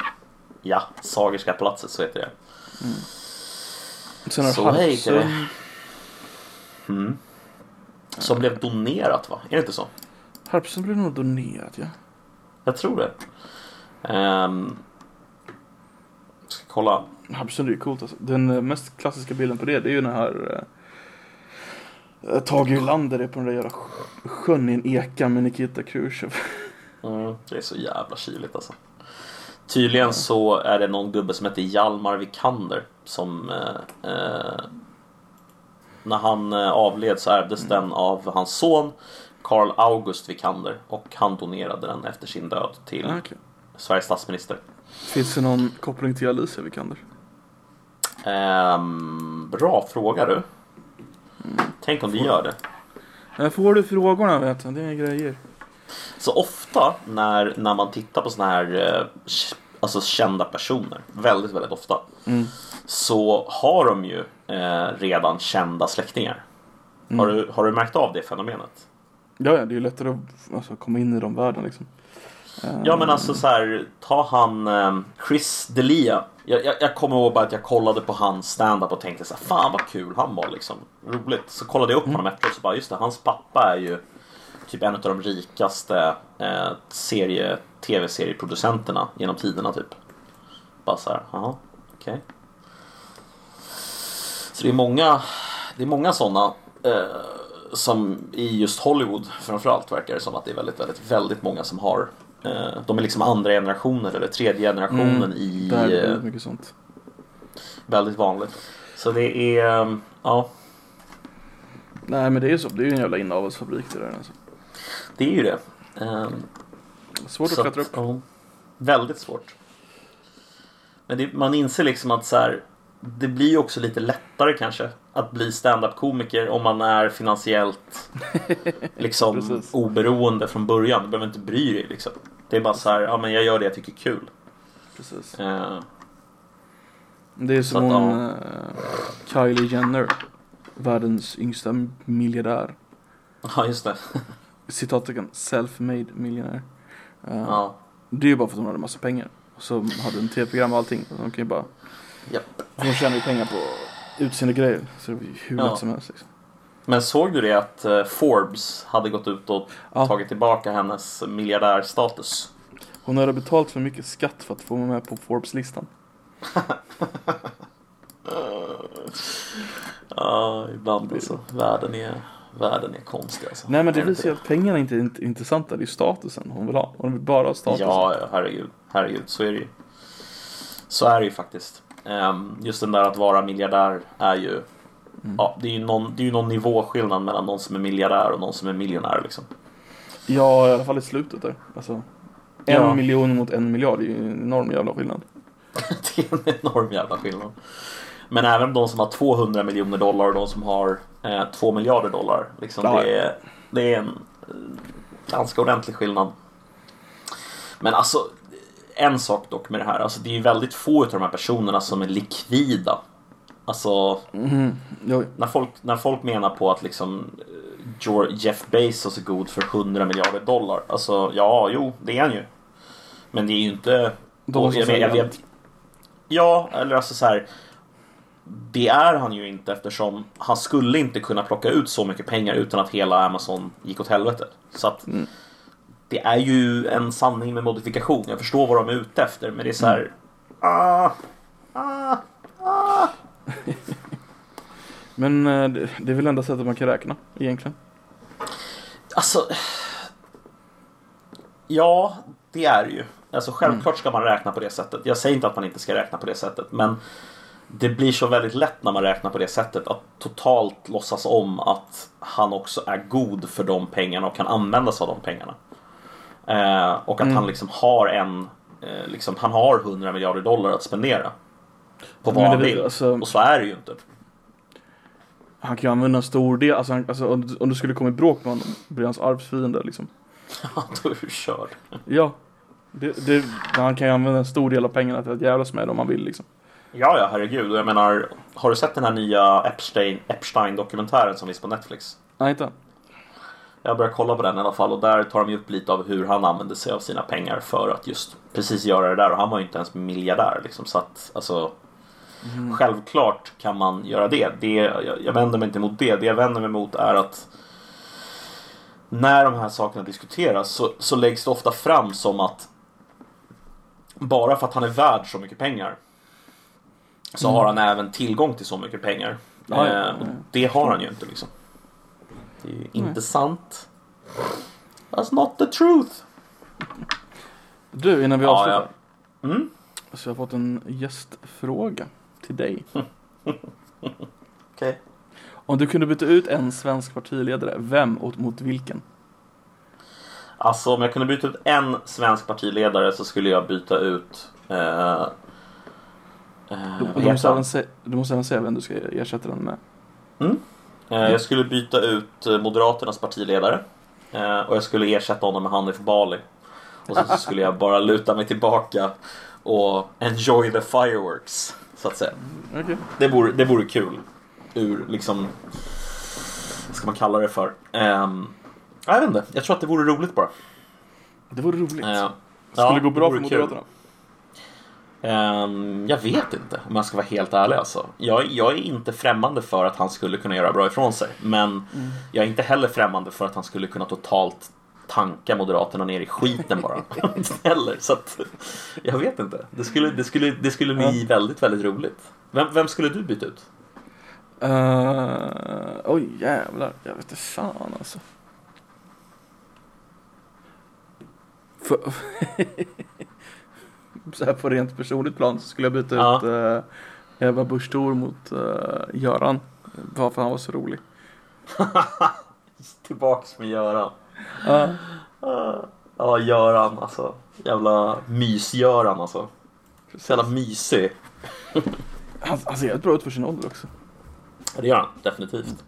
Ja, Sagerska palatset, så heter det. Sen har Så heter det. Mm. Som blev donerat va? Är det inte så? Harpsen blev nog donerat ja. Jag tror det. Um, ska kolla. Harpsen är ju coolt alltså. Den eh, mest klassiska bilden på det, det är ju den här eh, Tage Erlander är på den där jävla sj- sjön i en eka med Nikita Khrushchev. *laughs* Mm, det är så jävla kyligt alltså. Tydligen så är det någon gubbe som heter Hjalmar Vikander som eh, eh, när han avled så ärvdes den av hans son Karl August Vikander och han donerade den efter sin död till Ah, okej. Sveriges statsminister. Finns det någon koppling till Alicia Vikander? Ehm, bra fråga du. Tänk om det gör det. När får du frågorna vet du, det är grejer. Så ofta när, när man tittar på såna här eh, alltså kända personer, väldigt, väldigt ofta, Mm. så har de ju eh, redan kända släktingar. Har, Mm. du, har du märkt av det fenomenet? Ja, ja, det är ju lättare att alltså, komma in i de världen liksom. Eh, Ja men alltså så här, ta han eh, Chris D'Elia. Jag, jag, jag kommer ihåg bara att jag kollade på hans stand-up och tänkte så här, fan vad kul han var liksom. Roligt. Så kollade jag upp honom efteråt och så bara, just det, hans pappa är ju typ en av de rikaste eh, serie, tv-serieproducenterna genom tiderna typ. Bara så här, jaha, okej. Så det är många, det är många sådana eh, som i just Hollywood framförallt verkar det som att det är väldigt, väldigt, väldigt många som har eh, de är liksom andra generationen eller tredje generationen Mm, i Där är det eh, mycket sånt. väldigt vanligt. Så det är, eh, ja, Nej men det är ju så, det är ju en jävla inavelsfabrik det där alltså. det är ju det. Eh, Svårt att klättra upp. ja, väldigt svårt. Men det, man inser liksom att så här, det blir ju också lite lättare kanske att bli stand-up-komiker om man är finansiellt *laughs* liksom oberoende från början. Du behöver inte bry dig liksom. Det är bara så här, ja men jag gör det jag tycker är kul. Precis. Eh, Det är Så som att, hon eh, Kylie Jenner. Världens yngsta miljardär. *laughs* ja just det. *laughs* Citattecken, self-made miljonär. Eh, Ja, Det är ju bara för att hon hade massa pengar. Och så hade en tv-program och allting. Och de kan ju bara, japp. hon tjänar ju pengar på utseende grejer. Så det blir hur Ja. lätt som helst liksom. Men såg du det att eh, Forbes hade gått ut och Ja. tagit tillbaka hennes miljardärstatus? Hon hade betalt för mycket skatt för att få vara med på Forbes-listan. *laughs* Ja, ibland alltså. Världen är, världen är konstig alltså. Nej men det visar ju att pengarna inte är int- intressanta. Det är statusen hon vill ha. Hon vill bara ha statusen. Ja, ja, herregud. Herregud, så är det ju. Så är det ju faktiskt. Ehm, just den där att vara miljardär är ju... Mm. Ja, det är ju någon, det är ju någon nivåskillnad mellan någon som är miljardär och någon som är miljonär liksom. Ja, i alla fall i slutet där. Alltså, en Ja. miljon mot en miljard är ju en enorm jävla skillnad. *laughs* det är en enorm jävla skillnad. Men även de som har 200 miljoner dollar och de som har eh, 2 miljarder dollar. Liksom, Ja. det, är, det är en eh, ganska ordentlig skillnad. Men alltså, en sak dock med det här. Alltså, det är ju väldigt få av de här personerna som är likvida. Alltså. Ja, när folk, när folk menar på att liksom eh, Jeff Bezos är god för 100 miljarder dollar. Alltså, ja, jo, det är han ju. Men det är ju inte... de som jag, jag vet, Ja, eller alltså så här. Det är han ju inte eftersom han skulle inte kunna plocka ut så mycket pengar utan att hela Amazon gick åt helvete. Så att Mm. Det är ju en sanning med modifikation. Jag förstår vad de är ute efter, men det är så här. Mm. Ah, ah, ah. *laughs* Men eh, det, det är väl enda sättet man kan räkna egentligen. Alltså. Ja, det är det ju. Alltså självklart ska man räkna på det sättet. Jag säger inte att man inte ska räkna på det sättet, men det blir så väldigt lätt när man räknar på det sättet att totalt låtsas om att han också är god för de pengarna och kan använda sig av de pengarna. Eh, och att Mm. han liksom har en, eh, liksom, han har 100 miljarder dollar att spendera. På vad han vill. alltså- Och så är det ju inte. Han kan ju använda en stor del, alltså, han, alltså om, du- om du skulle komma i bråk med honom, blir hans arvsfiende liksom. *laughs* Då är du körd. Ja. Det, det, han kan ju använda en stor del av pengarna till att jävlas med om han vill liksom. Ja, ja, herregud. Och jag menar, har du sett den här nya Epstein, Epstein-dokumentären som finns på Netflix? Nej, inte. Jag börjar kolla på den i alla fall och där tar de ju upp lite av hur han använde sig av sina pengar för att just precis göra det där och han var ju inte ens miljardär liksom så att alltså Självklart kan man göra det. det jag, jag vänder mig inte mot det. Det jag vänder mig mot är att när de här sakerna diskuteras så, så läggs det ofta fram som att bara för att han är värd så mycket pengar så Mm. har han även tillgång till så mycket pengar. Ja, ja, Eh, ja. och det har han ju inte liksom. Det är ju inte sant. That's not the truth. Du, innan vi Ja, avslutar. ja. Mm? Så jag har fått en gästfråga till dig. *laughs* Okej. Om du kunde byta ut en svensk partiledare, vem och mot vilken? Alltså om jag kunde byta ut en svensk partiledare så skulle jag byta ut eh, eh, Du, du, måste även se, du måste även säga vem du ska ersätta den med. Eh, Jag skulle byta ut eh, Moderaternas partiledare. Eh, Och jag skulle ersätta honom med Hanif Bali. Och så, *laughs* skulle jag bara luta mig tillbaka och enjoy the fireworks. Så att säga. Det vore, det vore kul. Ur liksom... Vad ska man kalla det för? Ehm, jag vet inte. Jag tror att det vore roligt bara. Det vore roligt. Eh, Skulle ja, gå bra för kul. Ehm, jag vet inte om jag ska vara helt ärlig alltså. Jag, jag är inte främmande för att han skulle kunna göra bra ifrån sig. Men jag är inte heller främmande för att han skulle kunna totalt tanka Moderaterna ner i skiten bara. *laughs* *laughs* heller. Så att, jag vet inte. Det skulle, det skulle, det skulle bli väldigt, väldigt roligt. Vem, vem skulle du byta ut? Uh, oj jävlar, jag vet inte fan alltså. *laughs* *laughs* Så här på rent personligt plan så skulle jag byta Ja. ut uh, Eva Busch Thor mot uh, Göran. Bara för han var så rolig. *laughs* Tillbaks med Göran. Ja. Ja, Göran alltså. Jävla mys-Göran alltså. Så jävla mysig. *laughs* han, han ser jävligt bra ut för sin ålder också. Ja, det gör han definitivt.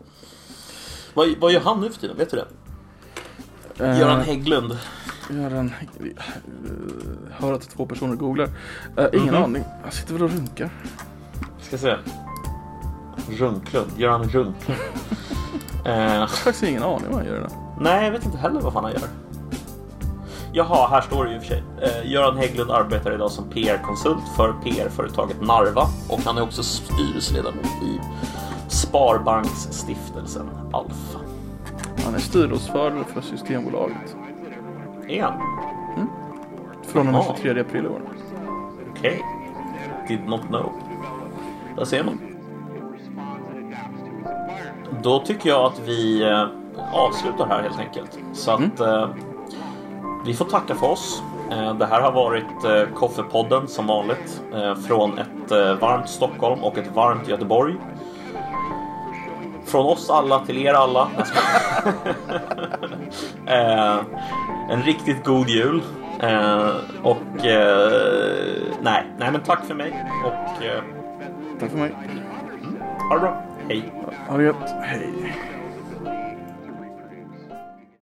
Vad, vad gör han nu för tiden? Vet du det? Uh, Göran Hägglund. Göran, uh, hör att två personer googlar. Eh, ingen Mhm. aning, han sitter väl och runkar. Ska se. Runklund. Göran Runklund. *laughs* eh, Jag har faktiskt ingen aning vad han gör idag. nej, jag vet inte heller vad fan han gör. Jaha, här står det ju i och för sig. Eh, Göran Hägglund arbetar idag som PR-konsult för PR-företaget Narva och han är också styrelseledamot i Sparbanksstiftelsen Alfa. Han är styrelseordförande för Systembolaget. Är han? Från och med Jaha. 23 april i år. Okej. Did not know. Där ser man. Då tycker jag att vi eh, avslutar här helt enkelt. Så att eh, vi får tacka för oss. Eh, det här har varit Koffepodden som vanligt. Från ett varmt Stockholm och ett varmt Göteborg. Från oss alla till er alla. *laughs* Eh, en riktigt god jul. Eh, och eh, nej, nej men tack för mig och eh, Tack för mig. ha det bra. Hej. Ha det gött. Hej.